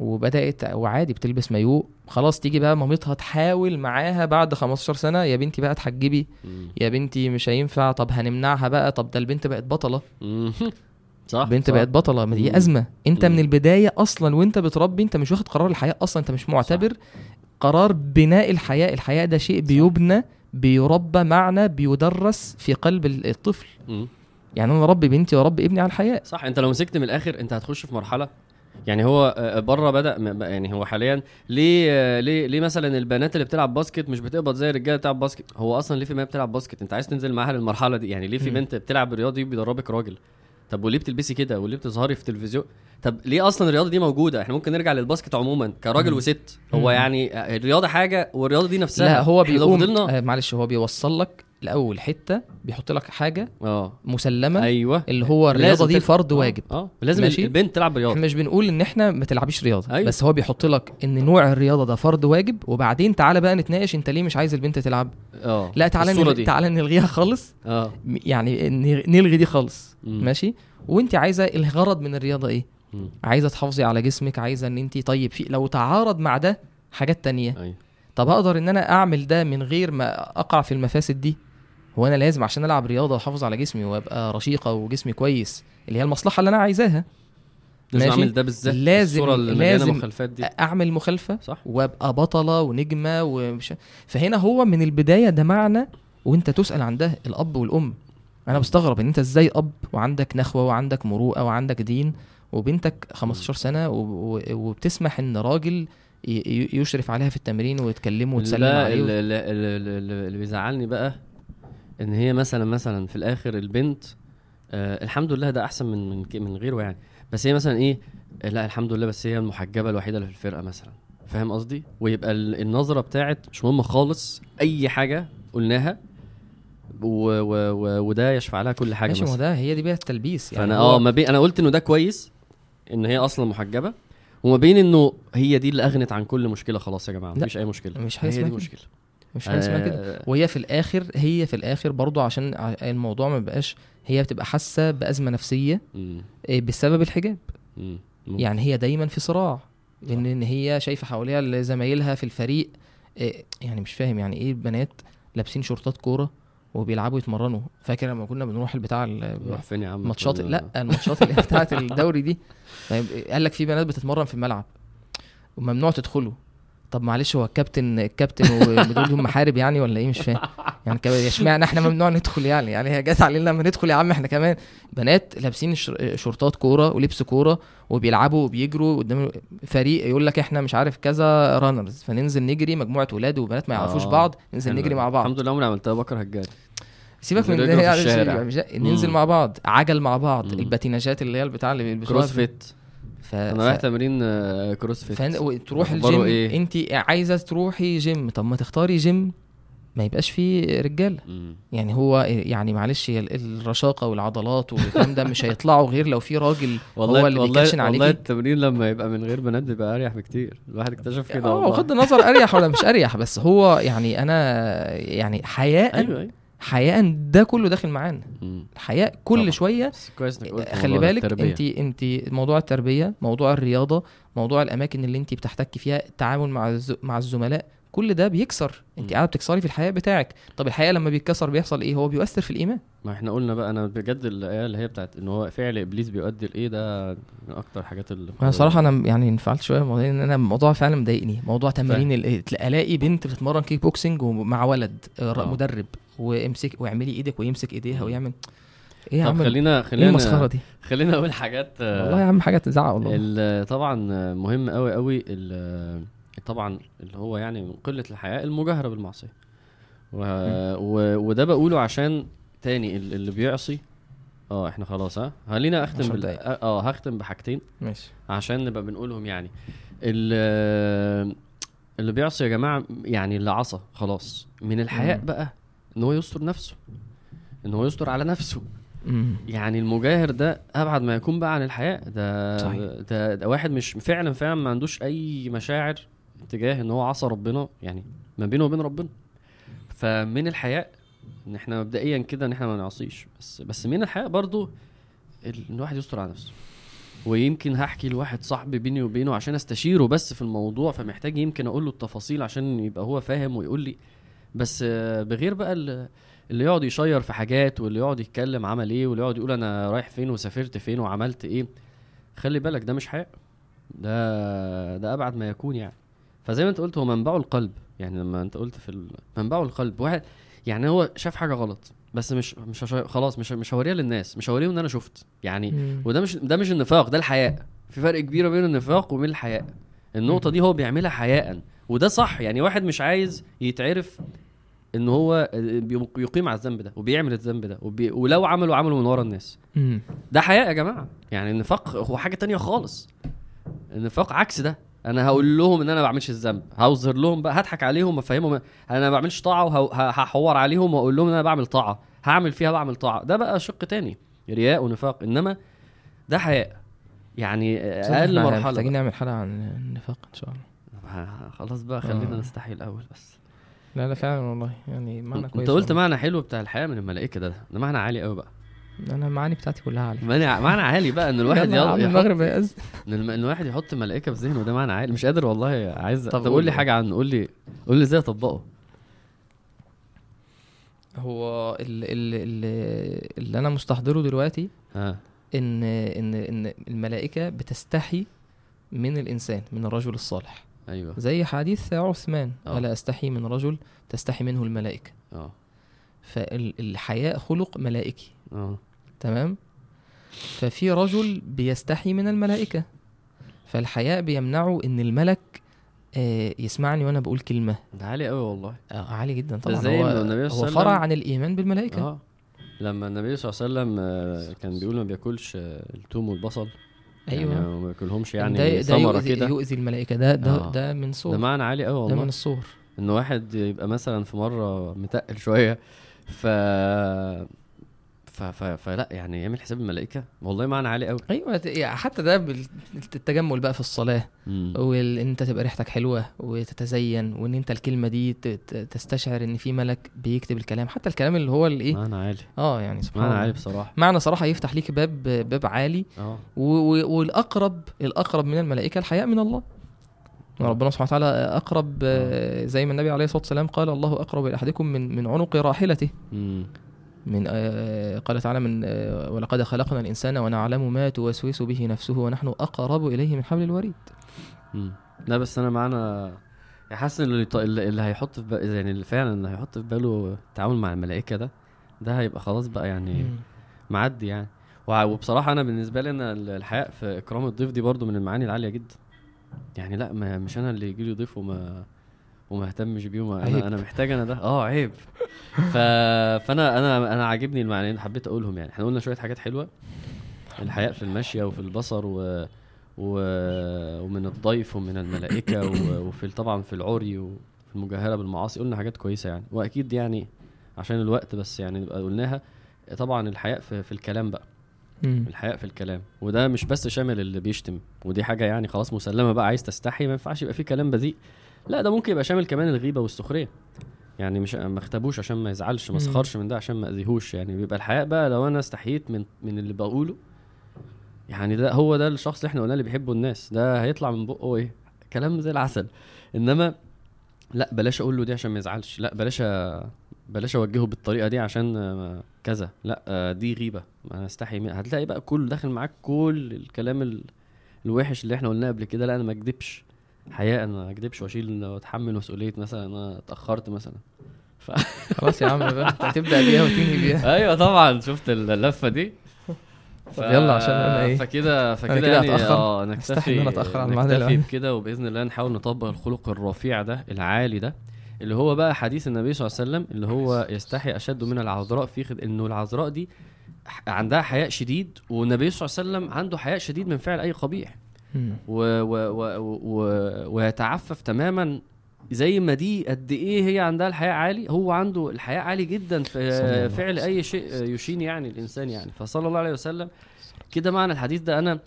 وبدأت وعادي بتلبس مايو خلاص تيجي بقى مامتها تحاول معاها بعد 15 سنة يا بنتي بقى اتحجبي. يا بنتي مش هينفع طب هنمنعها بقى طب ده البنت بقت بطلة. صح بنت صح. بقت بطلة ما دي. أزمة انت مم. من البداية أصلا وانت بتربي انت مش واخد قرار الحياة أصلا انت مش معتبر قرار بناء الحياء الحياء ده شيء بيبنى بيربى معنى بيدرس في قلب ال- الطفل مم. يعني أنا اربي بنتي واربي ابني على الحياء صح انت لو مسكت من الآخر انت هتخش في مرحلة يعني هو آه، بره بدأ يعني هو حاليا ليه آه، ليه ليه مثلا البنات اللي بتلعب basket مش بتقبض زي الرجالة بتلعب basket؟ هو أصلا ليه في بنات بتلعب basket؟ أنت عايز تنزل معاها للمرحلة دي يعني ليه في. بنت بتلعب رياضي بيدربك راجل؟ طب وليه بتلبسي كده؟ وليه بتظهري في تلفزيون؟ طب ليه أصلا الرياضة دي موجودة؟ إحنا ممكن نرجع للباسكت عموما كراجل. وست. هو. يعني آه، الرياضة حاجة والرياضة دي نفسها. لا هو بيقوم فضلنا آه معلش هو بيوصل لك لأول حتة بيحط لك حاجة آه. مسلمة أيوه. اللي هو الرياضة دي فرض آه، واجب. آه. لازم ماشي. البنت تلعب رياضة. إحنا مش بنقول إن إحنا ما تلعبيش رياضة أيوة. بس هو بيحط لك إن نوع الرياضة ده فرض واجب وبعدين تعالى بقى نتناقش أنت ليه مش عايز البنت تلعب. آه. لا تعالى نل... تعالى نلغيها خالص. آه. م- يعني نلغي دي خالص. مم. ماشي؟ وأنت عايزة الغرض من الرياضة إيه؟ مم. عايزة تحافظي على جسمك عايزة إن أنت طيب في لو تعارض مع ده حاجات تانية. أيوه. طب أقدر إن أنا أعمل ده من غير ما أقع في المفاسد دي؟ هو أنا لازم عشان ألعب رياضة وأحافظ على جسمي وأبقى رشيقة وجسمي كويس اللي هي المصلحة اللي أنا عايزاها. لازم ماشي. اعمل ده بالذات لازم- الصورة اللي لازم مخالفات دي. أعمل مخالفة صح. وأبقى بطلة ونجمة ومش فهنا هو من البداية ده معنى وأنت تسأل عن ده الأب والأم. أنا بستغرب إن أنت إزاي أب وعندك نخوة وعندك مروءة وعندك دين وبنتك 15 سنة وبتسمح إن راجل يشرف عليها في التمرين ويتكلموا وتسلم عليه اللي بيزعلني بقى إن هي مثلا مثلا في الآخر البنت آه الحمد لله ده أحسن من من من غيره يعني. بس هي مثلا إيه؟ لا الحمد لله بس هي المحجبة الوحيدة اللي في الفرقة مثلا. فاهم قصدي؟ ويبقى ال- النظرة بتاعت مش مهم خالص أي حاجة قلناها و و و وده يشفع لها كل حاجة ماشي ما ده هي دي بقى التلبيس يعني. فأنا آه ما بين أنا قلت إنه ده كويس إن هي أصلا محجبة وما بين إنه هي دي اللي أغنت عن كل مشكلة خلاص يا جماعة مفيش أي مشكلة. مش هي دي. مشكله مش حاجة اسمها كده. آه، وهي في الآخر هي في الآخر برضو عشان الموضوع ما بقاش هي بتبقى حاسة بأزمة نفسية إيه، بسبب الحجاب. يعني هي دايما في صراع لأن إن هي شايفة حواليها زمايلها في الفريق إيه، يعني مش فاهم يعني إيه بنات لابسين شورتات كورة وبيلعبوا يتمرنوا. فاكر لما كنا بنروح البتاع ال- نروح فين يا عم؟ ماتشات لأ الماتشات اللي هي بتاعت الدوري دي. طيب قال لك في بنات بتتمرن في الملعب. وممنوع تدخلوا. طب معلش هو الكابتن الكابتن ودول هم محارب يعني ولا إيه؟ مش فاهم. يعني اشمعنى إحنا ممنوع ندخل يعني؟ يعني هي جت علينا لما ندخل يا عم إحنا كمان بنات لابسين شورتات كورة ولبس كورة وبيلعبوا وبيجروا قدام فريق يقول لك إحنا مش عارف كذا runners فننزل نجري مجموعة ولاد وبنات ما يعرفوش آه، بعض ننزل نجري. مع بعض. الحمد لله عمري عملتها بكره الجري سيبك من ننزل ده يعني ننزل. مع بعض عجل مع بعض. الباتيناجات اللي هي البتاع اللي بيلبسوها CrossFit. ف... أنا ف... رايح تمرين آه، CrossFit فن... أخباره الجيم إيه؟ أنت عايزة تروحي جيم طب ما تختاري جيم ما يبقاش فيه رجالة. يعني هو يعني معلش الرشاقة والعضلات والكلام ده مش هيطلعوا غير لو في راجل والله هو اللي والله بيكشن والله عليكي التمرين لما يبقى من غير بنات بيبقى أريح بكتير الواحد اكتشف كده آه والله. بغض النظر أريح ولا مش أريح بس هو يعني أنا يعني حياء أيوه أيوه حياء ده كله داخل معانا. الحياء كل طبعا. شوية قلت خلي بالك. انت انت موضوع التربية موضوع الرياضة موضوع الأماكن اللي انت بتحتكي فيها التعامل مع الز... مع الزملاء كل ده بيكسر انت. قاعدة بتكسري في الحياء بتاعك طب الحياء لما بيتكسر بيحصل إيه هو بيؤثر في الإيمان ما إحنا قلنا بقى أنا بجد الآية اللي هي بتاعت إن هو فعل إبليس بيؤدي لإيه ده من أكتر حاجات اللي أنا صراحة أنا يعني انفعلت شوية الموضوع ان أنا الموضوع فعلا مضايقني موضوع تمارين ال- الاقي بنت بتتمرن كيك بوكسنج ومع ولد آه، آه. مدرب وامسك واعملي إيدك ويمسك ايديها ويعمل. إيه يا طب عم خلينا خلينا المسخرة دي؟ خلينا أقول حاجات آه، والله يا عم حاجة تزعق والله. ال- طبعا مهم قوي قوي طبعا اللي هو يعني من قلة الحياء المجاهرة بالمعصية. و... و... وده بقوله عشان تاني ال- اللي بيعصي. آه إحنا خلاص ها؟ خلينا أختم بال... دقايق. آه هختم بحاجتين ماشي. عشان نبقى بنقولهم يعني. ال- اللي بيعصي يا جماعة يعني اللي عصى خلاص. من الحياء. بقى إن هو يستر نفسه. إن هو يستر على نفسه. يعني المجاهر ده أبعد ما يكون بقى عن الحياء ده صحيح. ده, ده واحد مش فعلا فعلا ما عندوش أي مشاعر تجاه إن هو عصى ربنا يعني ما بينه وبين ربنا. فمن الحياء إن إحنا مبدئيا كده إن إحنا ما نعصيش. بس بس من الحياء برضو إن الواحد يستر على نفسه. ويمكن هحكي لواحد صاحبي بيني وبينه عشان أستشيره بس في الموضوع فمحتاج يمكن أقول له التفاصيل عشان يبقى هو فاهم ويقول لي بس بغير بقى ال- اللي يقعد يشير في حاجات واللي يقعد يتكلم عمل إيه واللي يقعد يقول أنا رايح فين وسافرت فين وعملت إيه خلي بالك ده مش حق ده ده أبعد ما يكون يعني. فزي ما انت قلت هو منبعه القلب. يعني لما انت قلت في ال- منبعه القلب. واحد يعني هو شاف حاجة غلط بس مش مش. خلاص مش مش هوريها للناس. مش هوريهم إن أنا شفت يعني. مم. وده مش ده مش النفاق ده الحياء. في فرق كبير بين النفاق وبين الحياء. النقطة دي هو بيعملها حياء. وده صح. يعني واحد مش عايز يتعرف إن هو يقيم على الذنب ده وبيعمل الذنب ده وبي... ولو عمله عمله من ورا الناس. مم. ده حياء يا جماعة. يعني النفاق هو حاجة تانية خالص. النفاق عكس ده. أنا هقول لهم إن أنا ما بعملش الذنب. هظهر لهم بقى هضحك عليهم وأفهمهم. أنا ما بعملش طاعة وهحور عليهم وأقول لهم إن أنا بعمل طاعة. هعمل فيها بعمل طاعة. ده بقى شق تاني. رياء ونفاق. إنما ده حياء. يعني أقل إحنا مرحلة محتاجين نعمل حلقة عن النفاق إن شاء الله. خلاص بقى خلينا آه. نستحي الأول بس. لا لا فعلا والله. يعني معنى كويس انت قلت. معنى حلو بتاع الحياة من الملائكة ده ده معنى عالي قوي بقى. أنا المعاني بتاعتي كلها عالية. معنى معنى عالي بقى إن الواحد يلا المغرب هيأذن إن الواحد يحط ملائكة في ذهنه ده معنى عالي. مش قادر والله عايز طب قول لي. حاجة عنه قول لي قول لي إزاي أطبقه. هو ال- ال- ال- اللي أنا مستحضره دلوقتي آه ان ان إن الملائكة بتستحي من الإنسان من الرجل الصالح. أيوه. زي حديث عثمان آه. ألا أستحي من رجل تستحي منه الملائكة؟ آه. فالحياء خلق ملائكي. آه. تمام؟ ففي رجل بيستحي من الملائكة. فالحياء بيمنعه إن الملك آه، يسمعني وأنا بقول كلمة. ده عالي قوي والله. آه، عالي جدا طبعا. زي هو, النبي هو فرع عن الإيمان بالملائكة. آه. لما النبي صلى الله عليه وسلم آه، كان بيقول ما بياكلش آه، الثوم والبصل. أيوه. يعني ما بياكلهمش ده, يعني ده ثمرة يؤذي, كده. يؤذي الملائكة. ده ده, آه. ده من ده صور. معنى عالي قوي ده والله. من الصور إن واحد يبقى مثلا في مرة متقل شوية ف ف ف فلا يعني يعمل حساب الملائكة. والله معنى عالي قوي أيوه يعني حتى ده التجمل بقى في الصلاة. وان أنت تبقى ريحتك حلوة وتتزين وإن أنت الكلمة دي تستشعر إن في ملك بيكتب الكلام. حتى الكلام اللي هو الإيه؟ معنى عالي. آه يعني سبحان معنى عالي بصراحة. معنى صراحة يفتح ليك باب باب عالي. آه. و- و- والأقرب الأقرب من الملائكة الحياء من الله. ربنا سبحانه وتعالى أقرب آه، زي ما النبي عليه الصلاة والسلام قال الله أقرب إلى أحدكم من من عنق راحلته. من آه، قال تعالى من آه، ولقد خلقنا الإنسان ونعلم ما توسوس به نفسه ونحن أقرب إليه من حبل الوريد. امم لا بس أنا معانا حاسس إن اللي, اللي هيحط في بال... يعني اللي فعلا اللي هيحط في باله التعامل مع الملائكة ده ده هيبقى خلاص بقى يعني مم. معدي يعني. وبصراحة أنا بالنسبة لي أنا ال- الحياء في إكرام الضيف دي برضو من المعاني العالية جدا. يعني لا ما مش أنا اللي يجي لي ضيف وما وما اهتمش بيه وما عيب. أنا أنا محتاج أنا ده. آه عيب. ف... فانا أنا أنا عاجبني المعنيين حبيت أقولهم يعني. إحنا قلنا شوية حاجات حلوة. الحياء في المشية وفي البصر و... و... ومن الضيف ومن الملائكة و... وفي طبعا في العري وفي المجاهرة بالمعاصي قلنا حاجات كويسة يعني. وأكيد يعني عشان الوقت بس يعني نبقى قلناها. طبعا الحياء في, في الكلام بقى. الحياء في الكلام. وده مش بس شامل اللي بيشتم. ودي حاجة يعني خلاص مسلمة بقى عايز تستحي ما ينفعش يبقى فيه كلام بذيء. لا ده ممكن يبقى شامل كمان الغيبة والسخرية. يعني مش ما اختبوش عشان ما يزعلش ما مم. اسخرش من ده عشان ما أذيهوش. يعني بيبقى الحياء بقى لو أنا استحييت من من اللي بقوله يعني ده هو ده الشخص اللي إحنا قلنا اللي بيحبه الناس. ده هيطلع من بقه إيه؟ كلام زي العسل. إنما لا بلاش أقول له دي عشان ما يزعلش. لا بلاش بلاش أوجهه بالطريقة دي عشان كذا. لا دي غيبة. أنا أستحي منها. هتلاقي بقى كل داخل معاك كل الكلام ال... الوحش اللي إحنا قلناه قبل كده. لا أنا ما اكدبش حياء أنا ما أكدبش وأشيل واتحمل مسؤولية مثلا أنا اتأخرت مثلا خلاص يا عم بقى أنت هتبدأ بيها وتنهي بيها أيوه طبعا شفت اللفة دي طب يلا عشان أنا إيه فكده فكده كده يعني. آه نكتفي إن أنا أتأخر عن الميعاد نكتفي. بكده وبإذن الله نحاول نطبق الخلق الرفيع ده العالي ده اللي هو بقى حديث النبي صلى الله عليه وسلم اللي هو يستحي أشد من العذراء في خد... إنه العذراء دي عندها حياء شديد والنبي صلى الله عليه وسلم عنده حياء شديد من فعل أي قبيح. و... و... و... و... ويتعفف تماما زي ما دي قد إيه هي عندها الحياء عالي هو عنده الحياء عالي جدا في فعل أي شيء يشين يعني الإنسان يعني. فصلى الله عليه وسلم. كده معنى الحديث ده أنا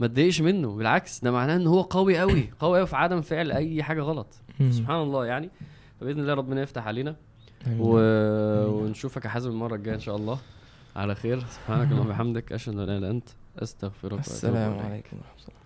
ما اتضايقش منه بالعكس ده معناه إن هو قوي قوي قوي قوي في عدم فعل أي حاجة غلط. سبحان الله يعني. فبإذن الله ربنا يفتح علينا. و... ونشوفك يا حازم المرة الجاية إن شاء الله. على خير. سبحانك اللهم وبحمدك. أشهد أن لا إله إلا أنت. أستغفرك السلام. عليكم ورحمة الله.